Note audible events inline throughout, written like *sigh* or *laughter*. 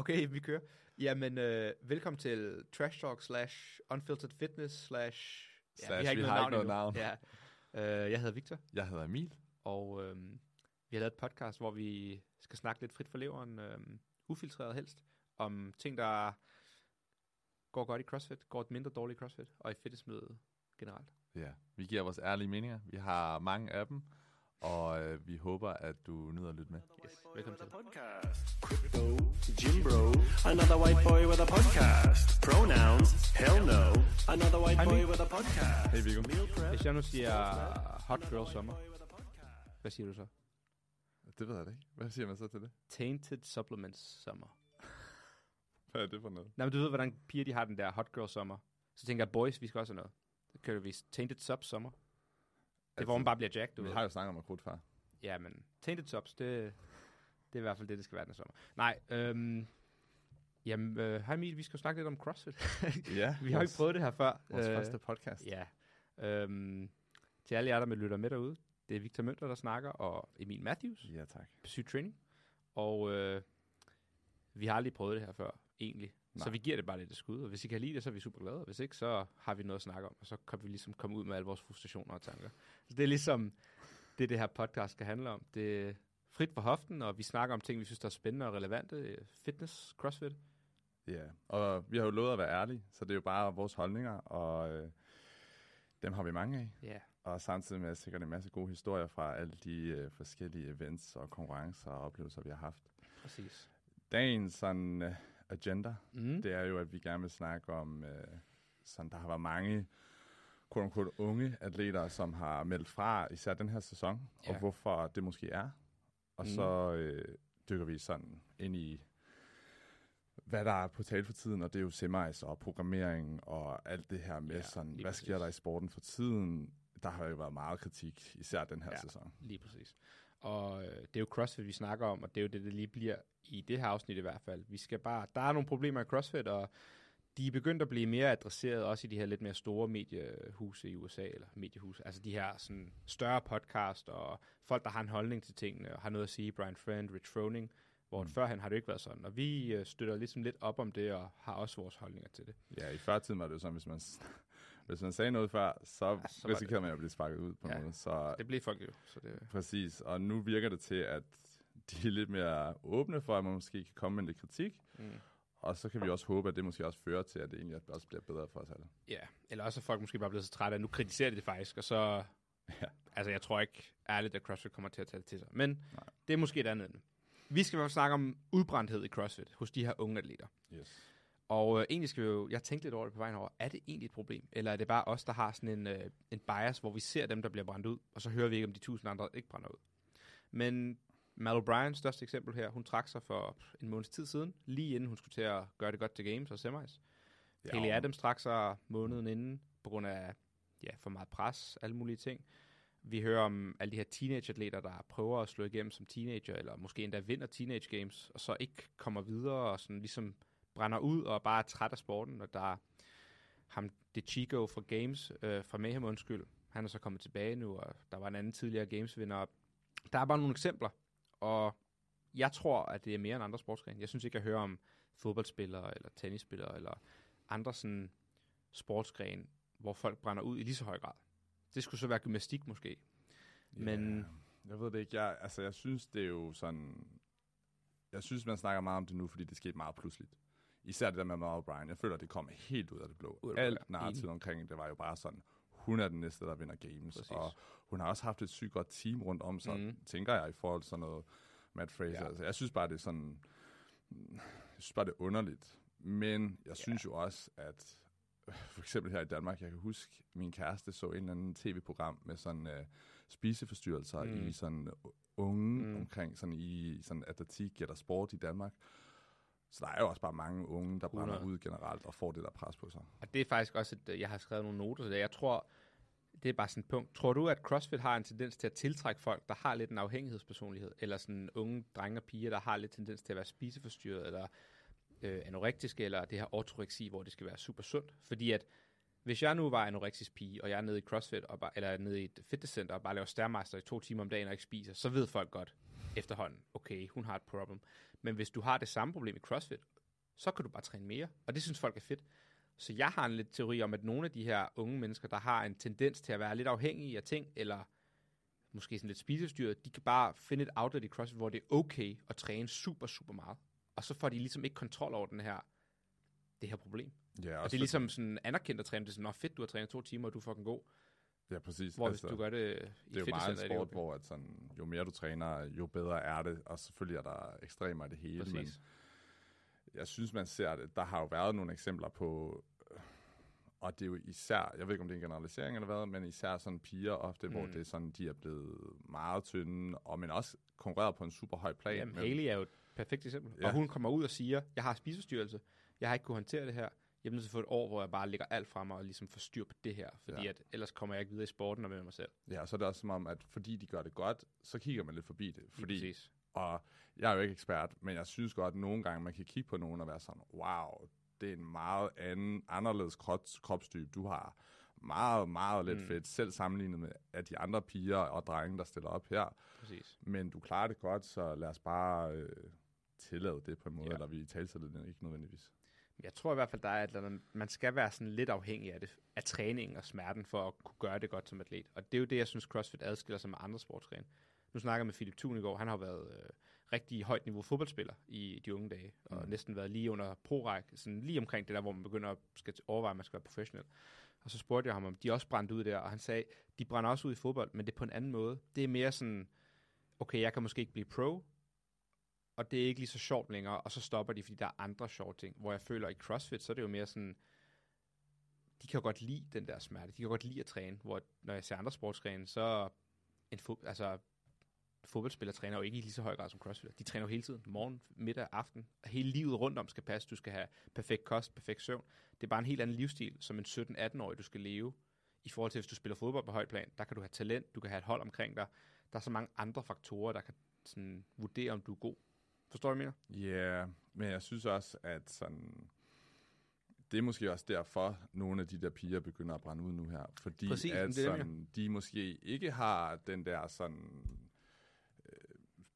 Okay, vi kører. Jamen, øh, velkommen til Trash Talk slash Unfiltered Fitness slash... Slash, vi har ikke noget navn. Ja. Øh, jeg hedder Victor, Jeg hedder Emil. og øh, vi har lavet et podcast, hvor vi skal snakke lidt frit for leveren, øh, ufiltreret helst, om ting, der går godt i CrossFit, går mindre dårligt i CrossFit, og i fitnessmiljøet generelt. Ja, vi giver vores ærlige meninger. Vi har mange af dem, og øh, vi håber, at du nyder at lytte med. Yes, velkommen til. podcast. Crypto, Jim Bro, another white boy with a podcast. Pronouns, hell no. Another white boy with a podcast. Hey, Viggo. Meal prep. Hvis jeg nu siger Hot Girl Summer, hvad siger du så? Det ved jeg da ikke. Hvad siger man så til det? Tainted Supplements Summer. *laughs* Hvad er det for noget? Nej, men du ved, hvordan piger de har den der Hot Girl Summer. Så tænker jeg, boys, vi skal også have noget. Så kører vi Tainted Sub Summer. Det er, hvor man bare bliver jacked, du Vi ved. har jo snakket om akut før. Ja, men Tainted Subs, det, det er i hvert fald det, det skal være den sommer. Nej, øhm, jamen, øh, hej Emil, vi skal jo snakke lidt om CrossFit. *laughs* Ja, vi har jo ikke prøvet det her før. Vores Øh, første podcast. Ja. Øhm, til alle jer, der med lytter med derude, det er Victor Mønter, der snakker, og Emil Matthews Ja, tak. på Syg Training. Og øh, vi har aldrig prøvet det her før, egentlig. Nej. Så vi giver det bare lidt et skud, og hvis I kan lide det, så er vi super glade. og Hvis ikke, så har vi noget at snakke om, og så kan vi ligesom komme ud med alle vores frustrationer og tanker. Så det er ligesom det, det her podcast skal handle om. Det er frit for hoften, og vi snakker om ting, vi synes, der er spændende og relevante. Fitness, crossfit. Ja, og vi har jo lovet at være ærlige, så det er jo bare vores holdninger, og øh, dem har vi mange af. Ja, Og samtidig med sikkert en masse gode historier fra alle de øh, forskellige events og konkurrencer og oplevelser, vi har haft. præcis. Dagens sådan øh, agenda, Mm. det er jo, at vi gerne vil snakke om, øh, sådan, der har været mange quote unquote, unge atleter, som har meldt fra, især den her sæson, Ja. og hvorfor det måske er. Og Mm. så øh, dykker vi sådan ind i, hvad der er på tale for tiden, og det er jo semis og programmering og alt det her med Ja, sådan, hvad præcis. sker der i sporten for tiden? Der har jo været meget kritik, især den her Ja. sæson. Lige præcis. Og øh, det er jo CrossFit, vi snakker om, og det er jo det, det lige bliver i det her afsnit i hvert fald. Vi skal bare, der er nogle problemer i CrossFit, og de er begyndt at blive mere adresseret, også i de her lidt mere store mediehuse i USA, eller mediehuse, altså de her sådan større podcast, og folk, der har en holdning til tingene, og har noget at sige, Brian Friend, Rich Froning, hvor mm. førhen har det ikke været sådan. Og vi øh, støtter ligesom lidt op om det, og har også vores holdninger til det. Ja, i førtiden var det jo sådan, hvis man, hvis man sagde noget før, så, Ja, så risikerede man at blive sparket ud på Ja. noget. Så Det blev folk jo, så det, Præcis, og nu virker det til, at de er lidt mere åbne for, at man måske kan komme med lidt kritik. Mm. Og så kan vi også håbe, at det måske også fører til, at det egentlig også bliver bedre for os alle. Ja, eller også er folk måske bare blevet så trætte, at nu kritiserer de det faktisk, og så... Ja. Altså, jeg tror ikke ærligt, at CrossFit kommer til at tage det til sig. Men Nej. det er måske et andet. Vi skal fald snakke om udbrændthed i CrossFit hos de her unge atleter. Yes. Og øh, egentlig skal vi jo... Jeg tænkte lidt over det på vejen over. Er det egentlig et problem? Eller er det bare os, der har sådan en, øh, en bias, hvor vi ser dem, der bliver brændt ud, og så hører vi ikke om de tusind andre, der ikke brænder ud? Men Mal O'Brien, største eksempel her, hun trak sig for en måneds tid siden, lige inden hun skulle til at gøre det godt til Games og Semis. Ja, Haley Adams trak sig måneden inden på grund af ja, for meget pres, alle mulige ting. Vi hører om alle de her teenageatleter, der prøver at slå igennem som teenager, eller måske endda vinder teenage games, og så ikke kommer videre og sådan ligesom brænder ud og bare er træt af sporten. Og der er ham, det Chico fra Games, øh, fra Mayhem undskyld, han er så kommet tilbage nu, og der var en anden tidligere Games-vinder. Der er bare nogle eksempler, og jeg tror, at det er mere end andre sportsgrene. Jeg synes ikke, jeg hører om fodboldspillere, eller tennisspillere, eller andre sådan sportsgrene, hvor folk brænder ud i lige så høj grad. Det skulle så være gymnastik måske. Men- Ja, jeg ved det ikke. Jeg, altså, jeg synes, det er jo sådan... Jeg synes, man snakker meget om det nu, fordi det skete meget pludseligt. Især det der med Mal O'Brien. Jeg føler, det kom helt ud af det blå. Ud af det. Alt narrativet omkring det var jo bare sådan, hun er den næste, der vinder games. Præcis. Og hun har også haft et sygt godt team rundt om sig, Mhm. mm. tænker jeg, i forhold til sådan noget Matt Fraser. Ja. Altså, jeg synes bare, det er sådan... Jeg synes bare, det er underligt. Men jeg synes jo også, at for eksempel her i Danmark, jeg kan huske, min kæreste så en eller anden tv-program med sådan uh, spiseforstyrrelser Mm. i sådan uh, unge mm. omkring sådan i sådan atletik eller sport i Danmark. Så der er jo også bare mange unge, der brænder 100. ud generelt og får det der pres på sig. Og det er faktisk også, et, jeg har skrevet nogle noter til. Jeg tror, det er bare sådan et punkt. Tror du, at CrossFit har en tendens til at tiltrække folk, der har lidt en afhængighedspersonlighed, eller sådan unge drenge og piger, der har lidt tendens til at være spiseforstyrret, eller øh, anorektiske, eller det her ortoreksi, hvor det skal være super sundt? Fordi at hvis jeg nu var anorektisk pige, og jeg er nede i CrossFit, og bare, eller nede i et fitnesscenter, og bare laver stærmeister i to timer om dagen og ikke spiser, så ved folk godt efterhånden, okay, hun har et problem. Men hvis du har det samme problem i CrossFit, så kan du bare træne mere, og det synes folk er fedt. Så jeg har en lidt teori om, at nogle af de her unge mennesker, der har en tendens til at være lidt afhængige af ting, eller måske sådan lidt spisestyret, de kan bare finde et outlet i CrossFit, hvor det er okay at træne super, super meget. Og så får de ligesom ikke kontrol over den her, det her problem. Ja, Og det er ligesom sådan anerkendt at træne. Det er sådan, fedt, du har trænet to timer, og du er fucking god. Ja, præcis. Hvor altså, hvis du gør det i det er jo meget en sport, okay. hvor at sådan, jo mere du træner, jo bedre er det. Og selvfølgelig er der ekstremer i det hele. Men Præcis. jeg synes, man ser det. Der har jo været nogle eksempler på, øh, og det er jo især, jeg ved ikke, om det er en generalisering eller hvad, men især sådan piger ofte, mm. hvor det er sådan, de er blevet meget tynde, og men også konkurreret på en super høj plan. Jamen, men, Haley er jo et perfekt eksempel. Ja. Og hun kommer ud og siger, jeg har spiseforstyrrelse, jeg har ikke kunne håndtere det her, jeg er nødt til at få et år, hvor jeg bare lægger alt fra mig og ligesom får styr på det her, fordi Ja. at ellers kommer jeg ikke videre i sporten og med mig selv. Ja, og så er det også som om, at fordi de gør det godt, så kigger man lidt forbi det. Lige Fordi, præcis. og jeg er jo ikke ekspert, men jeg synes godt, at nogle gange man kan kigge på nogen og være sådan, wow, det er en meget anden, anderledes krops, kropstype. Du har meget, meget lidt Mm. fedt, selv sammenlignet med af de andre piger og drenge, der stiller op her. præcis. Men du klarer det godt, så lad os bare øh, tillade det på en måde, Ja. eller vi taler det ikke nødvendigvis. Jeg tror i hvert fald, der er et eller andet, man skal være sådan lidt afhængig af det, af træningen og smerten, for at kunne gøre det godt som atlet. Og det er jo det, jeg synes, CrossFit adskiller sig med andre sportsgrene. Nu snakker jeg med Philip Thun i går, han har været øh, rigtig højt niveau fodboldspiller i de unge dage, og Mm. næsten været lige under pro sådan lige omkring det der, hvor man begynder at skal overveje, at man skal være professionel. Og så spurgte jeg ham, om de også brændte ud der, og han sagde, de brænder også ud i fodbold, men det er på en anden måde. Det er mere sådan, okay, jeg kan måske ikke blive pro, og det er ikke lige så sjovt længere, og så stopper de, fordi der er andre sjove ting. Hvor jeg føler, at i CrossFit, så er det jo mere sådan, de kan jo godt lide den der smerte, de kan godt lide at træne, hvor når jeg ser andre sportsgrene, så en fod, altså, fodboldspillere træner jo ikke i lige så høj grad som crossfitter. De træner jo hele tiden, morgen, middag, aften. Hele livet rundt om skal passe. Du skal have perfekt kost, perfekt søvn. Det er bare en helt anden livsstil, som en 17-18-årig, du skal leve. I forhold til, hvis du spiller fodbold på højt plan, der kan du have talent, du kan have et hold omkring dig. Der er så mange andre faktorer, der kan sådan, vurdere, om du er god. Forstår du, mener? Ja, yeah, men jeg synes også, at sådan, det er måske også derfor, nogle af de der piger begynder at brænde ud nu her. Fordi Præcis, at det sådan, de måske ikke har den der sådan øh,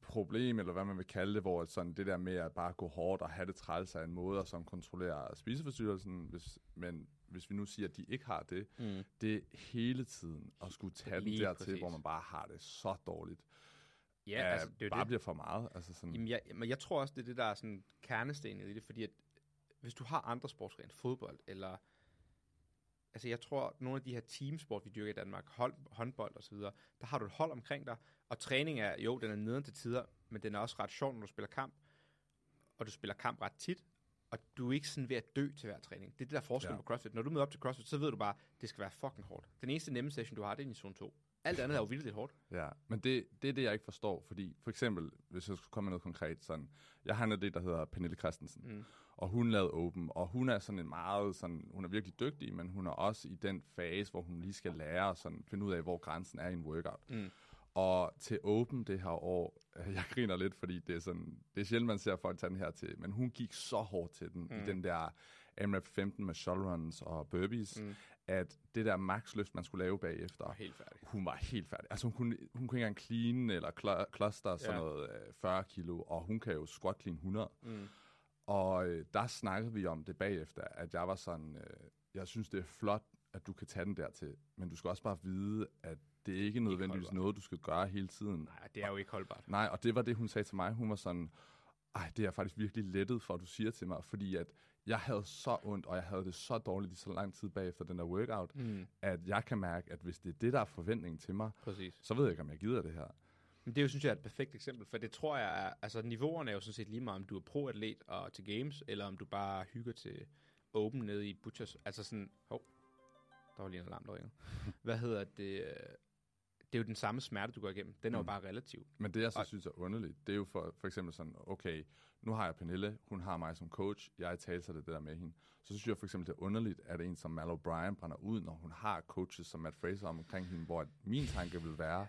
problem, eller hvad man vil kalde det, hvor sådan det der med at bare gå hårdt og have det træls af en måde, som kontrollerer spiseforstyrrelsen, hvis, men hvis vi nu siger, at de ikke har det, Mm. det er hele tiden at skulle tage den Lige dertil, præcis. hvor man bare har det så dårligt. Ja, altså, det er bare det. bliver for meget. Altså sådan, Jamen, jeg, men jeg tror også, det er det, der er sådan kernestenet i det, fordi at hvis du har andre sportsgrene, fodbold, eller altså jeg tror, at nogle af de her teamsport, vi dyrker i Danmark, hold, håndbold videre, der har du et hold omkring dig, og træning er, jo, den er neden til tider, men den er også ret sjov, når du spiller kamp, og du spiller kamp ret tit, og du er ikke sådan ved at dø til hver træning. Det er det der forskel. Ja. på CrossFit. Når du møder op til CrossFit, så ved du bare, at det skal være fucking hårdt. Den eneste nemme session, du har, det er i zone 2. Alt andet er jo vildt hårdt. Ja, men det, det er det, jeg ikke forstår, fordi for eksempel, hvis jeg skulle komme med noget konkret, sådan, jeg har en af det, der hedder Pernille Christensen, Mm. og hun lavede Open, og hun er sådan en meget, sådan, hun er virkelig dygtig, men hun er også i den fase, hvor hun lige skal lære og sådan finde ud af, hvor grænsen er i en workout. Mm. Og til Open det her år, øh, jeg griner lidt, fordi det er sådan, det er sjældent, man ser folk tage den her til, men hun gik så hårdt til den, mm. i den der AMRAP 15 med shoulder runs og burpees, Mm. At det der maxløft, man skulle lave bagefter, Og helt færdig. hun var helt færdig. Altså hun kunne, hun kunne ikke engang clean eller cl- cluster sådan Ja. noget øh, 40 kilo, og hun kan jo squat clean 100. Mm. Og øh, der snakkede vi om det bagefter, at jeg var sådan, øh, jeg synes det er flot, at du kan tage den dertil, men du skal også bare vide, at det er ikke nødvendigvis holdbart. noget, du skal gøre hele tiden. Nej, det er jo ikke holdbart. Nej, og det var det, hun sagde til mig. Hun var sådan, ej, det er jeg faktisk virkelig lettet for, at du siger til mig, fordi at jeg havde så ondt, og jeg havde det så dårligt i så lang tid bagefter den der workout, Mm. at jeg kan mærke, at hvis det er det, der er forventningen til mig, Præcis. så ved jeg ikke, om jeg gider det her. Men det er jo, synes jeg, er et perfekt eksempel, for det tror jeg er, altså niveauerne er jo sådan set lige meget, om du er pro-atlet og til games, eller om du bare hygger til open nede i Butchers. Altså sådan, hov, der var lige en alarm, der ringede. *laughs* Hvad hedder det? Det er jo den samme smerte, du går igennem. Den er jo Mm. bare relativ. Men det, jeg så Og- synes er underligt, det er jo for, for eksempel sådan, okay, nu har jeg Pernille, hun har mig som coach, jeg taler det, det der med hende. Så synes jeg for eksempel, det er underligt, at en som Mal O'Brien brænder ud, når hun har coaches som Matt Fraser omkring hende, hvor min tanke vil være,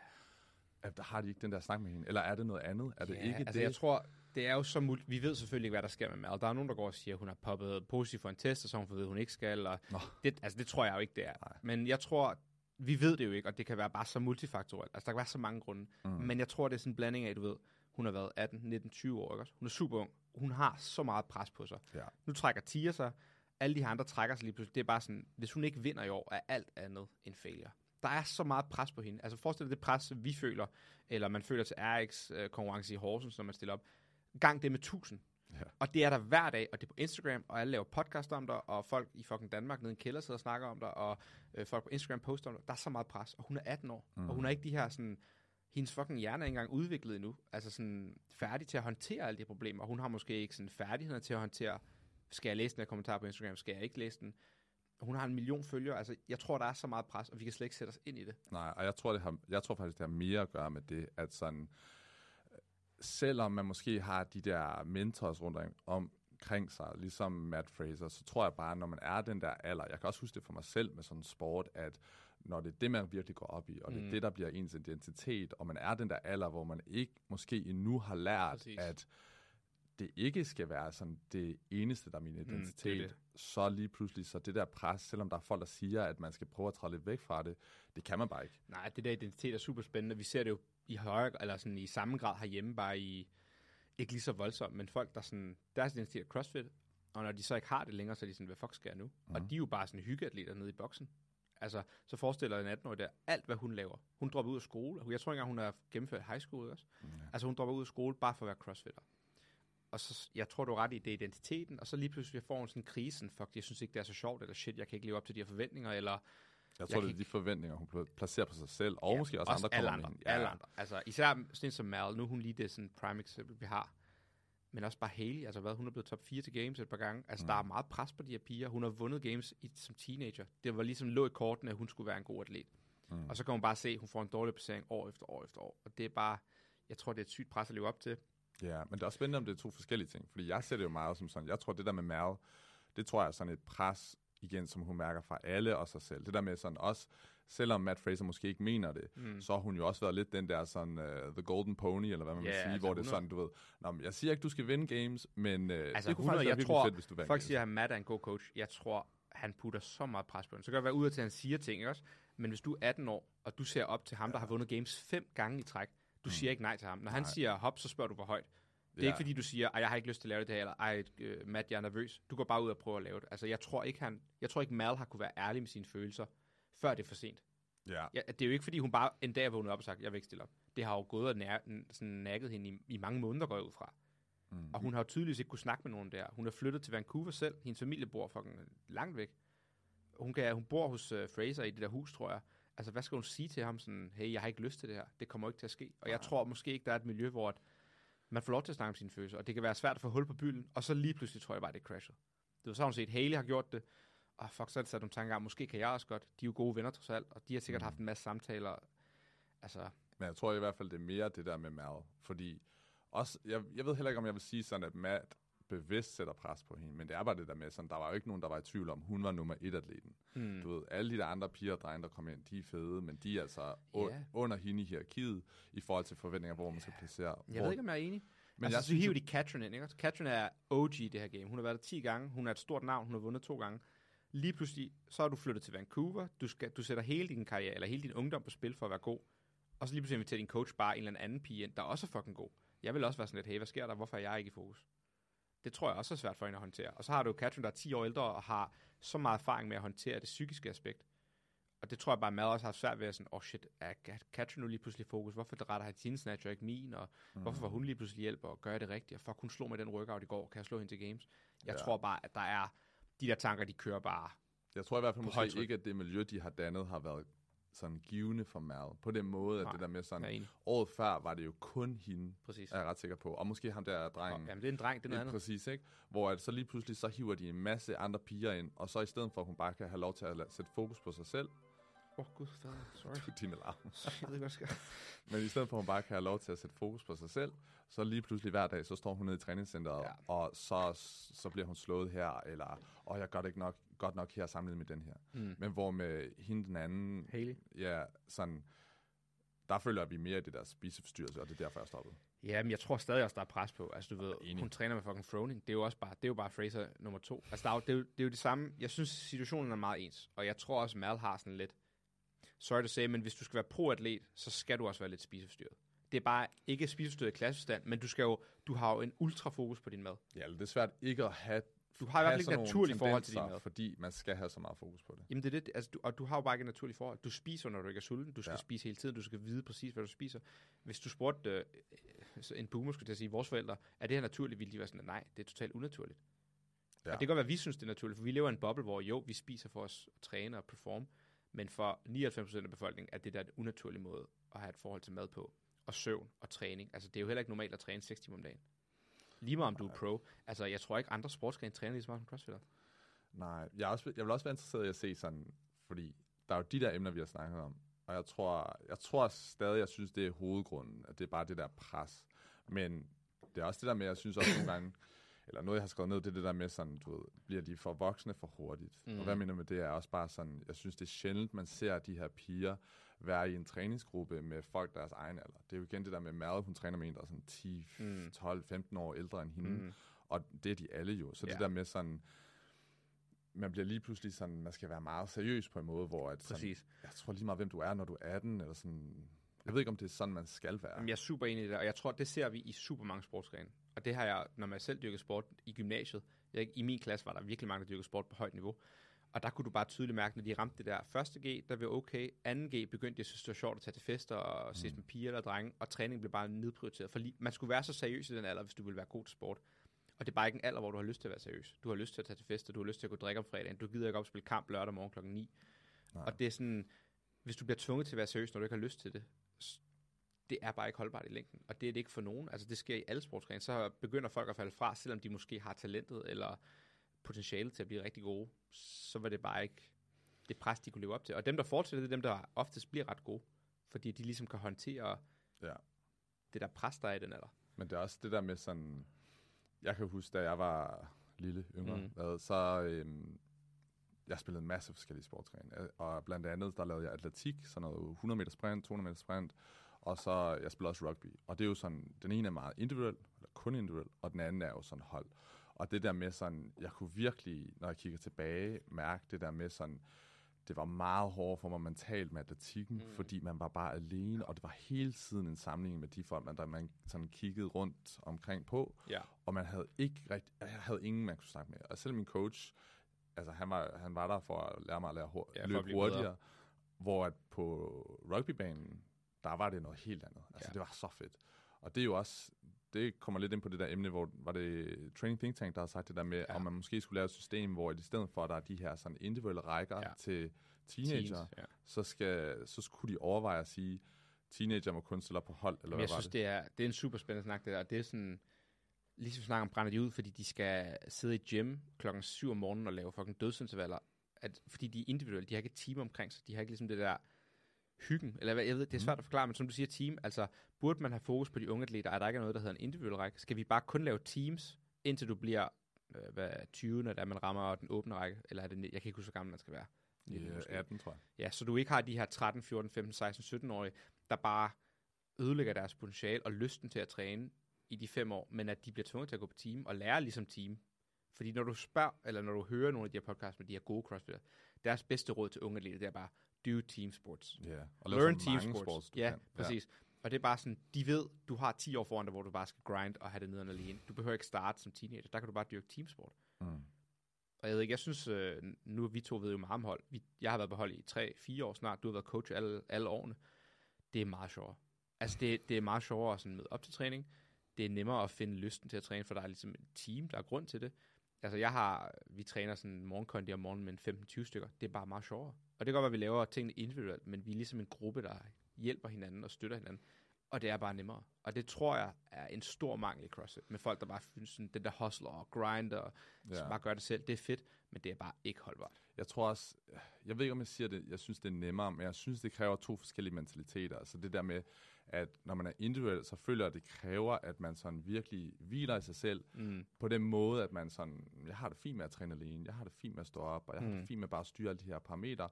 at der har de ikke den der snak med hende. Eller er det noget andet? Er det ja, ikke altså det? jeg tror, det er jo så mul- Vi ved selvfølgelig ikke, hvad der sker med Mal. Der er nogen, der går og siger, at hun har poppet positivt for en test, og så hun fået at hun ikke skal. Og Nå. det, altså det tror jeg jo ikke, det er. Nej. Men jeg tror, vi ved det jo ikke, og det kan være bare så multifaktorielt. Altså der kan være så mange grunde. Mm. Men jeg tror, det er sådan en blanding af, du ved, Hun har været 18, 19, 20 år, ikke også? Hun er super ung. Hun har så meget pres på sig. Ja. Nu trækker Tia sig. Alle de her andre trækker sig lige pludselig. Det er bare sådan, hvis hun ikke vinder i år, er alt andet en failure. Der er så meget pres på hende. Altså forestil dig det pres, vi føler, eller man føler til RX øh, konkurrence i Horsens, når man stiller op. Gang det med 1000. Ja. Og det er der hver dag, og det er på Instagram, og alle laver podcast om dig, og folk i fucking Danmark nede i en kælder sidder og snakker om dig, og øh, folk på Instagram poster om dig. Der er så meget pres, og hun er 18 år, mm. og hun er ikke de her sådan, hendes fucking hjerne er ikke engang udviklet endnu, altså sådan færdig til at håndtere alle de problemer, og hun har måske ikke sådan færdigheder til at håndtere, skal jeg læse den her kommentar på Instagram, skal jeg ikke læse den? Hun har en million følgere, altså jeg tror, der er så meget pres, og vi kan slet ikke sætte os ind i det. Nej, og jeg tror, det har, jeg tror faktisk, det har mere at gøre med det, at sådan, øh, selvom man måske har de der mentors rundt om, omkring sig, ligesom Matt Fraser, så tror jeg bare, når man er den der alder, jeg kan også huske det for mig selv med sådan en sport, at når det er det, man virkelig går op i, og det er Mm. det, der bliver ens identitet, og man er den der alder, hvor man ikke måske endnu har lært, Præcis. at det ikke skal være sådan det eneste, der er min det er identitet, det. så lige pludselig, så det der pres, selvom der er folk, der siger, at man skal prøve at træde lidt væk fra det, det kan man bare ikke. Nej, det der identitet er super spændende. Vi ser det jo i højere, eller sådan i samme grad herhjemme, bare i, ikke lige så voldsomt, men folk, der sådan, deres identitet er CrossFit, og når de så ikke har det længere, så er de sådan, hvad fuck skal jeg nu? Mm. Og de er jo bare sådan hyggeatleter nede i boksen. Altså, så forestiller en 18-årig der, alt hvad hun laver. Hun dropper ud af skole. Jeg tror ikke engang, hun har gennemført high school også. Ja. Altså, hun dropper ud af skole bare for at være crossfitter. Og så, jeg tror, du er ret i, det er identiteten, og så lige pludselig får hun sådan en krise, fuck, jeg synes ikke, det er så sjovt, eller shit, jeg kan ikke leve op til de her forventninger, eller Jeg Jeg tror, kan det er de forventninger, hun pla- placerer på sig selv, og Ja, måske også, andre alle andre. Ja. Alle andre. Altså, især sådan som Mal, nu er hun lige det sådan prime eksempel, vi har. Men også bare Haley, altså hvad, hun er blevet top 4 til games et par gange. Altså, mm. der er meget pres på de her piger. Hun har vundet games i, som teenager. Det var ligesom lå i kortene, at hun skulle være en god atlet. Mm. Og så kan hun bare se, at hun får en dårlig placering år efter år efter år. Og det er bare, jeg tror, det er et sygt pres at leve op til. Ja, men det er også spændende, om det er to forskellige ting. Fordi jeg ser det jo meget som sådan, jeg tror, det der med Mal, det tror jeg er sådan et pres, igen, som hun mærker fra alle og sig selv. Det der med sådan også, selvom Matt Fraser måske ikke mener det, mm. så har hun jo også været lidt den der sådan, uh, the golden pony, eller hvad man Ja, vil sige, altså hvor det er 100. sådan, du ved, Nå, men jeg siger ikke, du skal vinde games, men uh, Altså, det kunne 100, faktisk være jeg tror, fedt, hvis du vandt Folk games. siger, at Matt er en god coach. Jeg tror, han putter så meget pres på hende. Så kan det være ud til, at han siger ting, ikke også? Men hvis du er 18 år, og du ser op til ham, der har vundet games fem gange i træk, du siger ikke nej til ham. Når han Nej. siger hop, så spørger du, hvor højt. Det er Ja. ikke fordi, du siger, at jeg har ikke lyst til at lave det her, eller ej, øh, Matt, jeg er nervøs. Du går bare ud og prøver at lave det. Altså, jeg tror ikke, han, jeg tror ikke Mal har kunne være ærlig med sine følelser, før det er for sent. Ja, Ja, det er jo ikke, fordi hun bare en dag er vågnet op og sagt, jeg vil ikke stille op. Det har jo gået og nær, sådan nakket hende i, i mange måneder, går jeg ud fra. Mm. Og hun har jo tydeligvis ikke kunne snakke med nogen der. Hun er flyttet til Vancouver selv. Hendes familie bor fucking langt væk. Hun, kan, hun bor hos uh, Fraser i det der hus, tror jeg. Altså, hvad skal hun sige til ham? Sådan, hey, jeg har ikke lyst til det her. Det kommer ikke til at ske. Og jeg tror måske ikke, der er et miljø, hvor at man får lov til at snakke om sine følelser. Og det kan være svært at få hul på bylden. Og så lige pludselig tror jeg bare, det crashet. Det var så har hun set, Haley har gjort det. Og fuck, så er det sat nogle tanker om, måske kan jeg også godt. De er jo gode venner trods alt. Og de har sikkert mm. haft en masse samtaler. Altså, Men jeg tror i hvert fald, det er mere det der med Mal. Fordi også, jeg, jeg ved heller ikke, om jeg vil sige sådan, at Matt bevidst sætter pres på hende, men det er bare det der med, sådan, der var jo ikke nogen, der var i tvivl om, hun var nummer et atleten. hmm. Du ved, alle de der andre piger og drenge, der kom ind, de er fede, men de er altså yeah. under hende i hierarkiet, i forhold til forventninger, hvor man skal placere. Jeg hvor, ved ikke, om jeg er enig. men altså, jeg så synes hiver de Katrin ind, ikke? Katrin er OG i det her game. Hun har været der 10 gange. Hun er et stort navn. Hun har vundet to gange. Lige pludselig, så er du flyttet til Vancouver. Du, skal, du sætter hele din karriere, eller hele din ungdom på spil for at være god. Og så lige pludselig inviterer din coach bare en eller anden pige ind, der også er fucking god. Jeg vil også være sådan lidt, hey, hvad sker der? Hvorfor er jeg ikke i fokus? Det tror jeg også er svært for hende at håndtere. Og så har du Katrin, der er 10 år ældre og har så meget erfaring med at håndtere det psykiske aspekt. Og det tror jeg bare, Mad også har svært ved at sådan, åh oh shit, er Katrin nu lige pludselig fokus? Hvorfor retter han sin snatcher, ikke min? Og mm. hvorfor får hun lige pludselig hjælp og gør det rigtigt? Og fuck, hun slog med den workout i går. Kan jeg slå hende til games? Jeg Ja. tror bare, at der er de der tanker, de kører bare. Jeg tror i hvert fald måske ikke, at det miljø, de har dannet, har været sådan givende for Mal. På den måde, at Nej, det der med sådan, året før var det jo kun hende, Præcis. er jeg ret sikker på. Og måske ham der drengen. Jamen, det er en dreng, det er noget andet. præcis, ikke? Hvor at så lige pludselig, så hiver de en masse andre piger ind, og så i stedet for, at hun bare kan have lov til at sætte fokus på sig selv, Åh, oh, gud, fader. *laughs* sorry. din alarm. *laughs* Jeg ved ikke, hvad der sker. Men i stedet for, at hun bare kan have lov til at sætte fokus på sig selv, så lige pludselig hver dag, så står hun nede i træningscenteret, Ja. og så, så bliver hun slået her, eller, åh, jeg gør det ikke nok, godt nok her sammenlignet med den her. Mm. Men hvor med hende den anden, Haley. ja, sådan, der føler vi mere i det der spiseforstyrrelse, og det er derfor, jeg stoppede. Ja, men jeg tror stadig også, der er pres på. Altså, du ved, Enig. hun træner med fucking Froning. Det er jo også bare, det er jo bare Fraser nummer to. Altså, der er jo, det, er jo, det er jo det samme. Jeg synes, situationen er meget ens. Og jeg tror også, Mal har sådan lidt, sorry to say, men hvis du skal være pro-atlet, så skal du også være lidt spiseforstyrret. Det er bare ikke spisestyret i klassestand, men du, skal jo, du har jo en ultra fokus på din mad. Ja, det er svært ikke at have Du har i hvert fald ikke naturligt forhold til din mad. Fordi man skal have så meget fokus på det. Jamen det er det, altså, du, og du har jo bare ikke et naturligt forhold. Du spiser, når du ikke er sulten. Du skal Ja. spise hele tiden. Du skal vide præcis, hvad du spiser. Hvis du spurgte øh, en boomer, skulle jeg sige, vores forældre, er det her naturligt, ville de være sådan, nej, det er totalt unaturligt. Ja. Og det kan godt være, at vi synes, det er naturligt, for vi lever i en boble, hvor jo, vi spiser for os at træne og performe, men for 99% af befolkningen er det der en unaturlig måde at have et forhold til mad på. Og søvn og træning. Altså, det er jo heller ikke normalt at træne 6 timer om dagen. Lige meget om du er pro. Altså, jeg tror ikke, andre sportsgrene træner lige så meget som crossfitter. Nej, jeg, er også, jeg vil også være interesseret i at se sådan, fordi der er jo de der emner, vi har snakket om, og jeg tror, jeg tror stadig, jeg synes, det er hovedgrunden, at det er bare det der pres. Men det er også det der med, jeg synes også nogle gange, eller noget, jeg har skrevet ned, det er det der med sådan, du ved, bliver de for voksne for hurtigt. Mm. Og hvad jeg mener med det er også bare sådan, jeg synes, det er sjældent, man ser de her piger være i en træningsgruppe med folk deres egen alder. Det er jo igen det der med Mad, hun træner med en, der er sådan 10, mm. 12, 15 år ældre end hende. Mm. Og det er de alle jo. Så ja. det der med sådan, man bliver lige pludselig sådan, man skal være meget seriøs på en måde, hvor at sådan, Præcis. jeg tror lige meget, hvem du er, når du er 18, eller sådan, jeg ved ikke, om det er sådan, man skal være. Jamen, jeg er super enig i det, og jeg tror, det ser vi i super mange sportsgrene. Og det har jeg, når man selv dyrker sport i gymnasiet. Jeg, I min klasse var der virkelig mange, der dyrkede sport på højt niveau. Og der kunne du bare tydeligt mærke, når de ramte det der første G, der var okay. Anden G begyndte at synes, det var sjovt at tage til fester og mm. ses med piger eller drenge, og træningen blev bare nedprioriteret. For man skulle være så seriøs i den alder, hvis du ville være god til sport. Og det er bare ikke en alder, hvor du har lyst til at være seriøs. Du har lyst til at tage til fester, du har lyst til at gå drikke om fredagen, du gider ikke op og spille kamp lørdag morgen klokken 9. Nej. Og det er sådan, hvis du bliver tvunget til at være seriøs, når du ikke har lyst til det, det er bare ikke holdbart i længden. Og det er det ikke for nogen. Altså det sker i alle sportsgrene. Så begynder folk at falde fra, selvom de måske har talentet eller potentiale til at blive rigtig gode. Så var det bare ikke det pres, de kunne leve op til. Og dem, der fortsætter, det er dem, der oftest bliver ret gode. Fordi de ligesom kan håndtere Ja. det der pres, der er i den alder. Men det er også det der med sådan... Jeg kan huske, da jeg var lille, yngre, mm. Hvad, så... Øhm, jeg spillede en masse forskellige sportsgrene. Og blandt andet, der lavede jeg atletik, sådan noget 100 meter sprint, 200 meter sprint. Og så, jeg spillede også rugby. Og det er jo sådan, den ene er meget individuel, eller kun individuel, og den anden er jo sådan hold. Og det der med sådan, jeg kunne virkelig, når jeg kigger tilbage, mærke det der med sådan, det var meget hårdt for mig mentalt med atletikken, mm. fordi man var bare alene, og det var hele tiden en sammenligning med de folk, man, der man sådan kiggede rundt omkring på, Ja. og man havde ikke rigtig, jeg havde ingen, man kunne snakke med. Og selv min coach, altså han var, han var der for at lære mig at lære hur- Ja, løbe hurtigere, bedre. hvor at på rugbybanen, der var det noget helt andet. Altså Ja. det var så fedt. Og det er jo også, det kommer lidt ind på det der emne, hvor var det Training Think Tank, der har sagt det der med, ja. Om man måske skulle lave et system, hvor i stedet for, at der er de her sådan individuelle rækker ja. Til teenager, Teens, ja. så, skal, så skulle de overveje at sige, teenager må kun stille op på hold, eller Men hvad jeg synes, det? det er, det er en super spændende snak, det der. Og det er sådan, ligesom snakker om, brænder de ud, fordi de skal sidde i gym klokken 7 om morgenen og lave fucking dødsintervaller. At, fordi de er individuelle, de har ikke et team omkring sig. De har ikke ligesom det der hyggen, eller hvad, jeg ved, det er svært at forklare, men som du siger, team, altså burde man have fokus på de unge atleter, er der ikke noget, der hedder en individuel række? Skal vi bare kun lave teams, indtil du bliver øh, hvad, 20, når man rammer den åbne række, eller er det, jeg kan ikke huske, hvor gammel man skal være. 19 Ja, måske. 18, tror jeg. Ja, så du ikke har de her 13, 14, 15, 16, 17-årige, der bare ødelægger deres potentiale og lysten til at træne i de fem år, men at de bliver tvunget til at gå på team og lære ligesom team. Fordi når du spørger, eller når du hører nogle af de her podcasts med de her gode crossfitter, deres bedste råd til unge atleter, det er bare, do team sports. Ja, og Learn team sports. sports ja, kan. præcis. Og det er bare sådan, de ved, du har 10 år foran dig, hvor du bare skal grind og have det nederen alene. Du behøver ikke starte som teenager, der kan du bare dyrke teamsport. Mm. Og jeg ved ikke, jeg synes, øh, nu er vi to ved jo meget om hold. Vi, jeg har været på hold i 3-4 år snart. Du har været coach alle, alle årene. Det er meget sjovere. Altså, det, det er meget sjovere at sådan møde op til træning. Det er nemmere at finde lysten til at træne, for der er ligesom et team, der er grund til det. Altså, jeg har, vi træner sådan morgenkondi om morgenen med en 15-20 stykker. Det er bare meget sjovere. Og det kan godt være, at vi laver tingene individuelt, men vi er ligesom en gruppe, der hjælper hinanden og støtter hinanden. Og det er bare nemmere. Og det tror jeg er en stor mangel i CrossFit. Med folk, der bare synes, sådan, den der hustler og grinder, og ja. Bare gør det selv. Det er fedt, men det er bare ikke holdbart. Jeg tror også, jeg ved ikke om jeg siger det, jeg synes det er nemmere, men jeg synes det kræver to forskellige mentaliteter. Altså det der med, at når man er individuel, så føler jeg, at det kræver, at man sådan virkelig hviler i sig selv, Mm. på den måde, at man sådan, jeg har det fint med at træne alene, jeg har det fint med at stå op, og jeg har Mm. det fint med bare at styre alle de her parametre.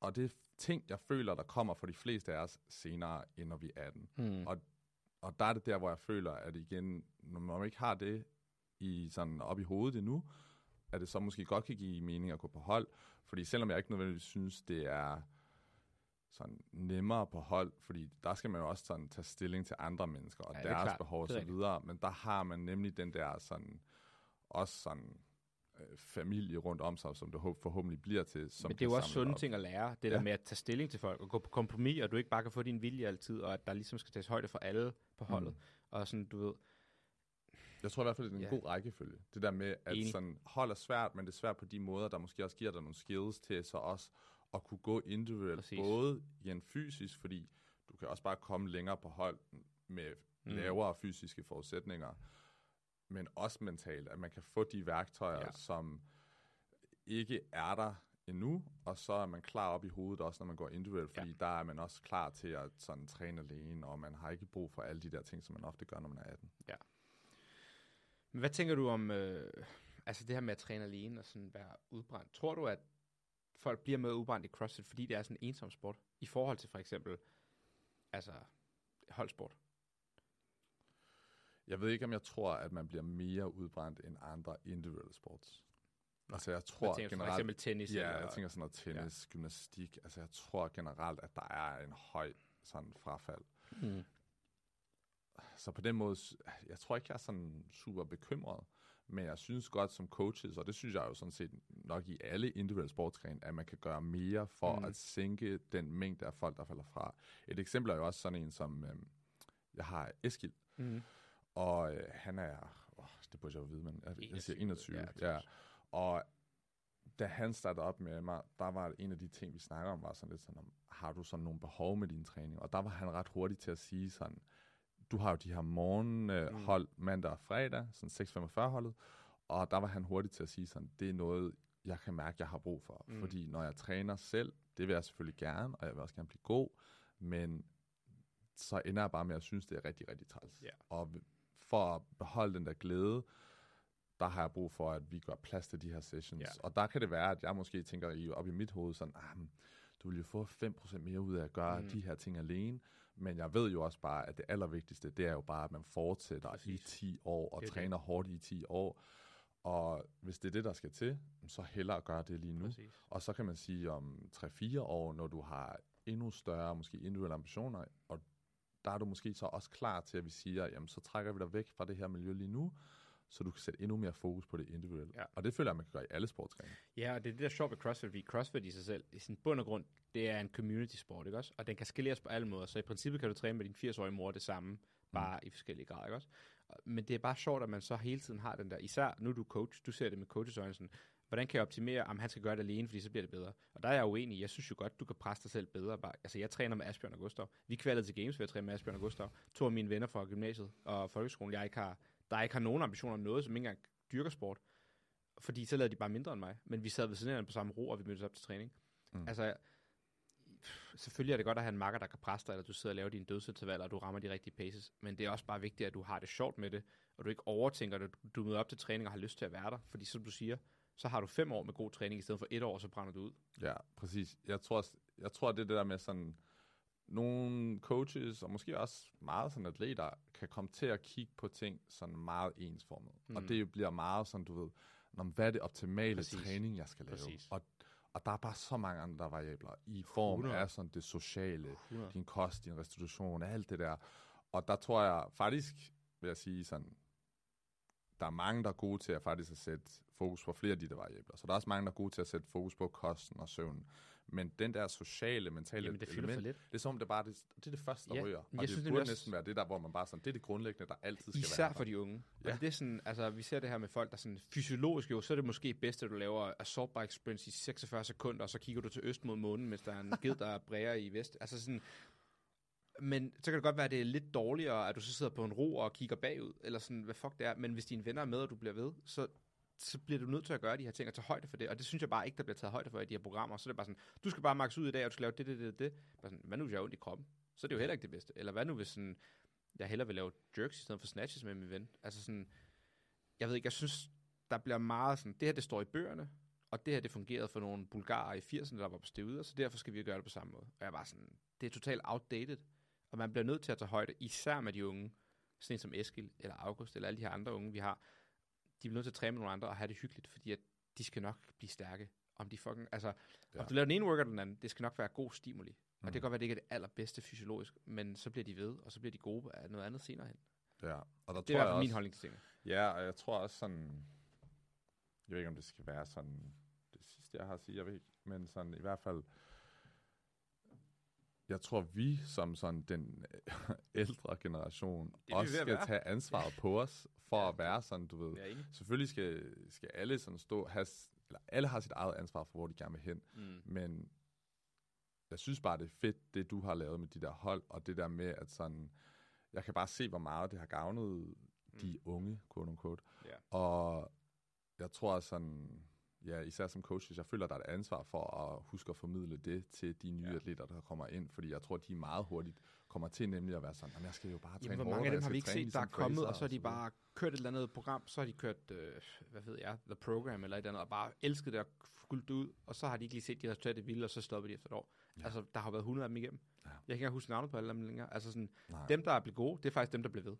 Og det er ting, jeg føler, der kommer for de fleste af os senere, end når vi er 18. Mm. Og, og der er det der, hvor jeg føler, at igen, når man ikke har det i sådan op i hovedet endnu, at det så måske godt kan give mening at gå på hold. Fordi selvom jeg ikke nødvendigvis synes, det er sådan nemmere på hold, fordi der skal man jo også sådan tage stilling til andre mennesker og Ja, er deres klart. behov og så videre, men der har man nemlig den der sådan, også sådan øh, familie rundt om sig, som det håb- forhåbentlig bliver til. Som Men det er jo også sunde op. ting at lære, det Ja. der med at tage stilling til folk, og gå på kompromis, og du ikke bare kan få din vilje altid, og at der ligesom skal tages højde for alle på holdet. Mm. Og sådan, du ved, Jeg tror i hvert fald, det er en Ja. god rækkefølge. Det der med, at Enig. sådan, hold er svært, men det er svært på de måder, der måske også giver dig nogle skills til så også at kunne gå individuelt, Præcis. både igen fysisk, fordi du kan også bare komme længere på hold med Mm. mm. lavere fysiske forudsætninger, men også mentalt, at man kan få de værktøjer, Ja. ja. som ikke er der endnu, og så er man klar op i hovedet også, når man går individuelt, fordi ja. der er man også klar til at sådan træne alene, og man har ikke brug for alle de der ting, som man ofte gør, når man er 18. Men hvad tænker du om øh, altså det her med at træne alene og sådan være udbrændt? Tror du, at folk bliver med udbrændt i CrossFit, fordi det er sådan en ensom sport, i forhold til for eksempel altså holdsport? Jeg ved ikke, om jeg tror, at man bliver mere udbrændt end andre individuelle sports. Altså, jeg tror tænker du, for generelt... eksempel tennis? Ja, eller, jeg tænker sådan noget tennis, ja. gymnastik. Altså, jeg tror generelt, at der er en høj sådan frafald. mm. Så på den måde, jeg tror ikke, jeg er sådan super bekymret. Men jeg synes godt som coaches, og det synes jeg jo sådan set nok i alle individuelle sportsgrene, at man kan gøre mere for Mm. at sænke den mængde af folk, der falder fra. Et eksempel er jo også sådan en som, øhm, jeg har Eskil, Mm. og øh, han er, åh, det burde jeg jo vide, men jeg, jeg siger 21. Ja, Ja, ja. Og da han startede op med mig, der var en af de ting, vi snakker om, var sådan lidt sådan, om, har du sådan nogle behov med din træning? Og der var han ret hurtig til at sige sådan, du har jo de her morgenhold Mm. mandag og fredag, sådan 6.45 holdet, og der var han hurtig til at sige sådan, det er noget, jeg kan mærke, jeg har brug for. Mm. Fordi når jeg træner selv, det vil jeg selvfølgelig gerne, og jeg vil også gerne blive god, men så ender jeg bare med at synes, det er rigtig, rigtig træls. Ja. Og for at beholde den der glæde, der har jeg brug for, at vi gør plads til de her sessions. Ja. Og der kan det være, at jeg måske tænker op i mit hoved sådan, ah, men du vil jo få 5% mere ud af at gøre mm. de her ting alene. Men jeg ved jo også bare, at det allervigtigste, det er jo bare, at man fortsætter Præcis. i 10 år og Det er det. træner hårdt i 10 år. Og hvis det er det, der skal til, så hellere gøre det lige nu. Præcis. Og så kan man sige om 3-4 år, når du har endnu større, måske individuelle ambitioner, og der er du måske så også klar til, at vi siger, jamen så trækker vi dig væk fra det her miljø lige nu, så du kan sætte endnu mere fokus på det individuelle. Ja. Og det føler jeg, man kan gøre i alle sportsgrene. Ja, og det er det, der er sjovt ved CrossFit, fordi CrossFit i sig selv, i sin bund og grund, det er en community sport, ikke også? Og den kan skaleres på alle måder, så i princippet kan du træne med din 80-årige mor det samme, bare i forskellige grader, ikke også? Og- Men det er bare sjovt, at man så hele tiden har den der, især nu er du coach, du ser det med coaches øjne sådan, hvordan kan jeg optimere, om han skal gøre det alene, fordi så bliver det bedre. Og der er jeg uenig. Jeg synes jo godt, du kan presse dig selv bedre. Bare, altså, jeg træner med Asbjørn og Gustav. Vi kvalede til games ved at træne med Asbjørn og Gustav. To af mine venner fra gymnasiet og folkeskolen, jeg ikke har, der ikke har nogen ambitioner om noget, som ikke engang dyrker sport. Fordi så lavede de bare mindre end mig. Men vi sad ved siden af på samme ro, og vi mødtes op til træning. Mm. Altså, selvfølgelig er det godt at have en makker, der kan presse dig, eller du sidder og laver dine dødsintervaller, og du rammer de rigtige paces. Men det er også bare vigtigt, at du har det sjovt med det, og du ikke overtænker det. Du møder op til træning og har lyst til at være der. Fordi som du siger, så har du fem år med god træning, i stedet for et år, så brænder du ud. Ja, præcis. Jeg tror, også- jeg tror det er det der med sådan, nogle coaches, og måske også meget sådan atleter, kan komme til at kigge på ting sådan meget ensformet. Mm. Og det bliver meget sådan, du ved, "Nå, men hvad er det optimale Præcis. Præcis. træning, jeg skal lave? Præcis. Og, og der er bare så mange andre variabler i form 100. af sådan det sociale, 100. din kost, din restitution, alt det der. Og der tror jeg faktisk, vil jeg sige sådan, der er mange, der er gode til at faktisk at sætte fokus på flere af de der variabler. Så der er også mange, der er gode til at sætte fokus på kosten og søvnen. Men den der sociale, mentale Jamen, det element, lidt. det er som om, det bare det, det er det første, der Ja, ryger. Og jeg det synes burde nemlig også- næsten være det der, hvor man bare sådan, det er det grundlæggende, der altid skal Især være. for de unge. Ja. Og det er sådan, altså, vi ser det her med folk, der sådan fysiologisk jo, så er det måske bedst, at du laver assault bike sprints i 46 sekunder, og så kigger du til øst mod månen, mens der er en *laughs* ged, der bræger i vest. Altså sådan, men så kan det godt være, at det er lidt dårligere, at du så sidder på en ro og kigger bagud, eller sådan, hvad fuck det er. Men hvis dine venner er med, og du bliver ved, så, så bliver du nødt til at gøre de her ting og tage højde for det. Og det synes jeg bare ikke, der bliver taget højde for i de her programmer. Så er det bare sådan, du skal bare max ud i dag, og du skal lave det, det, det, det. Bare sådan, hvad nu, hvis jeg har ondt i kroppen? Så er det jo heller ikke det bedste. Eller hvad nu, hvis sådan, jeg hellere vil lave jerks i stedet for snatches med min ven. Altså sådan, jeg ved ikke, jeg synes, der bliver meget sådan, det her, det står i bøgerne, og det her, det fungerede for nogle bulgarer i 80'erne, der var på stevider, så derfor skal vi gøre det på samme måde. Og jeg var sådan, det er totalt outdated, og man bliver nødt til at tage højde, især med de unge, sådan en som Eskil, eller August, eller alle de her andre unge, vi har, de bliver nødt til at træne med nogle andre og have det hyggeligt, fordi at de skal nok blive stærke. om de fucking, altså, ja. Om du laver den ene workout eller den anden, det skal nok være god stimuli. Mm. Og det kan godt være, det ikke er det allerbedste fysiologisk, men så bliver de ved, og så bliver de gode af noget andet senere hen. Ja, og der Det er i tror hvert jeg fald min holdning til tingene. Ja, og jeg tror også sådan, jeg ved ikke, om det skal være sådan, det sidste, jeg har at sige, jeg ved ikke, men sådan i hvert fald, jeg tror, vi som sådan den øh, *laughs* ældre generation vi også skal være. tage ansvaret på os, for *laughs* Ja, at være sådan, du ved. Enig. Selvfølgelig skal, skal alle sådan stå, have, eller alle har sit eget ansvar for, hvor de gerne vil hen, Mm. men jeg synes bare, det er fedt, det du har lavet med de der hold, og det der med, at sådan, jeg kan bare se, hvor meget det har gavnet de unge, quote unquote. Ja. Og jeg tror sådan, ja, især som coaches, jeg føler, der er et ansvar for at huske at formidle det til de nye Ja. atleter, der kommer ind, fordi jeg tror, de meget hurtigt kommer til nemlig at være sådan, "Jamen, jeg skal jo bare træne Jamen, hvor hårdt, mange af og dem har vi ikke set, der er ligesom kommet, og så har de videre." bare kørt et eller andet program, så har de kørt, øh, hvad ved jeg, The Program eller et eller andet, og bare elsket det og fulgt det ud, og så har de ikke lige set de resultater, de ville, og så stoppede de efter et år. Ja. Altså, der har været 100 af dem igennem. Ja. Jeg kan ikke huske navnet på alle dem længere. Altså sådan, Nej. dem, der er blevet gode, det er faktisk dem, der bliver ved.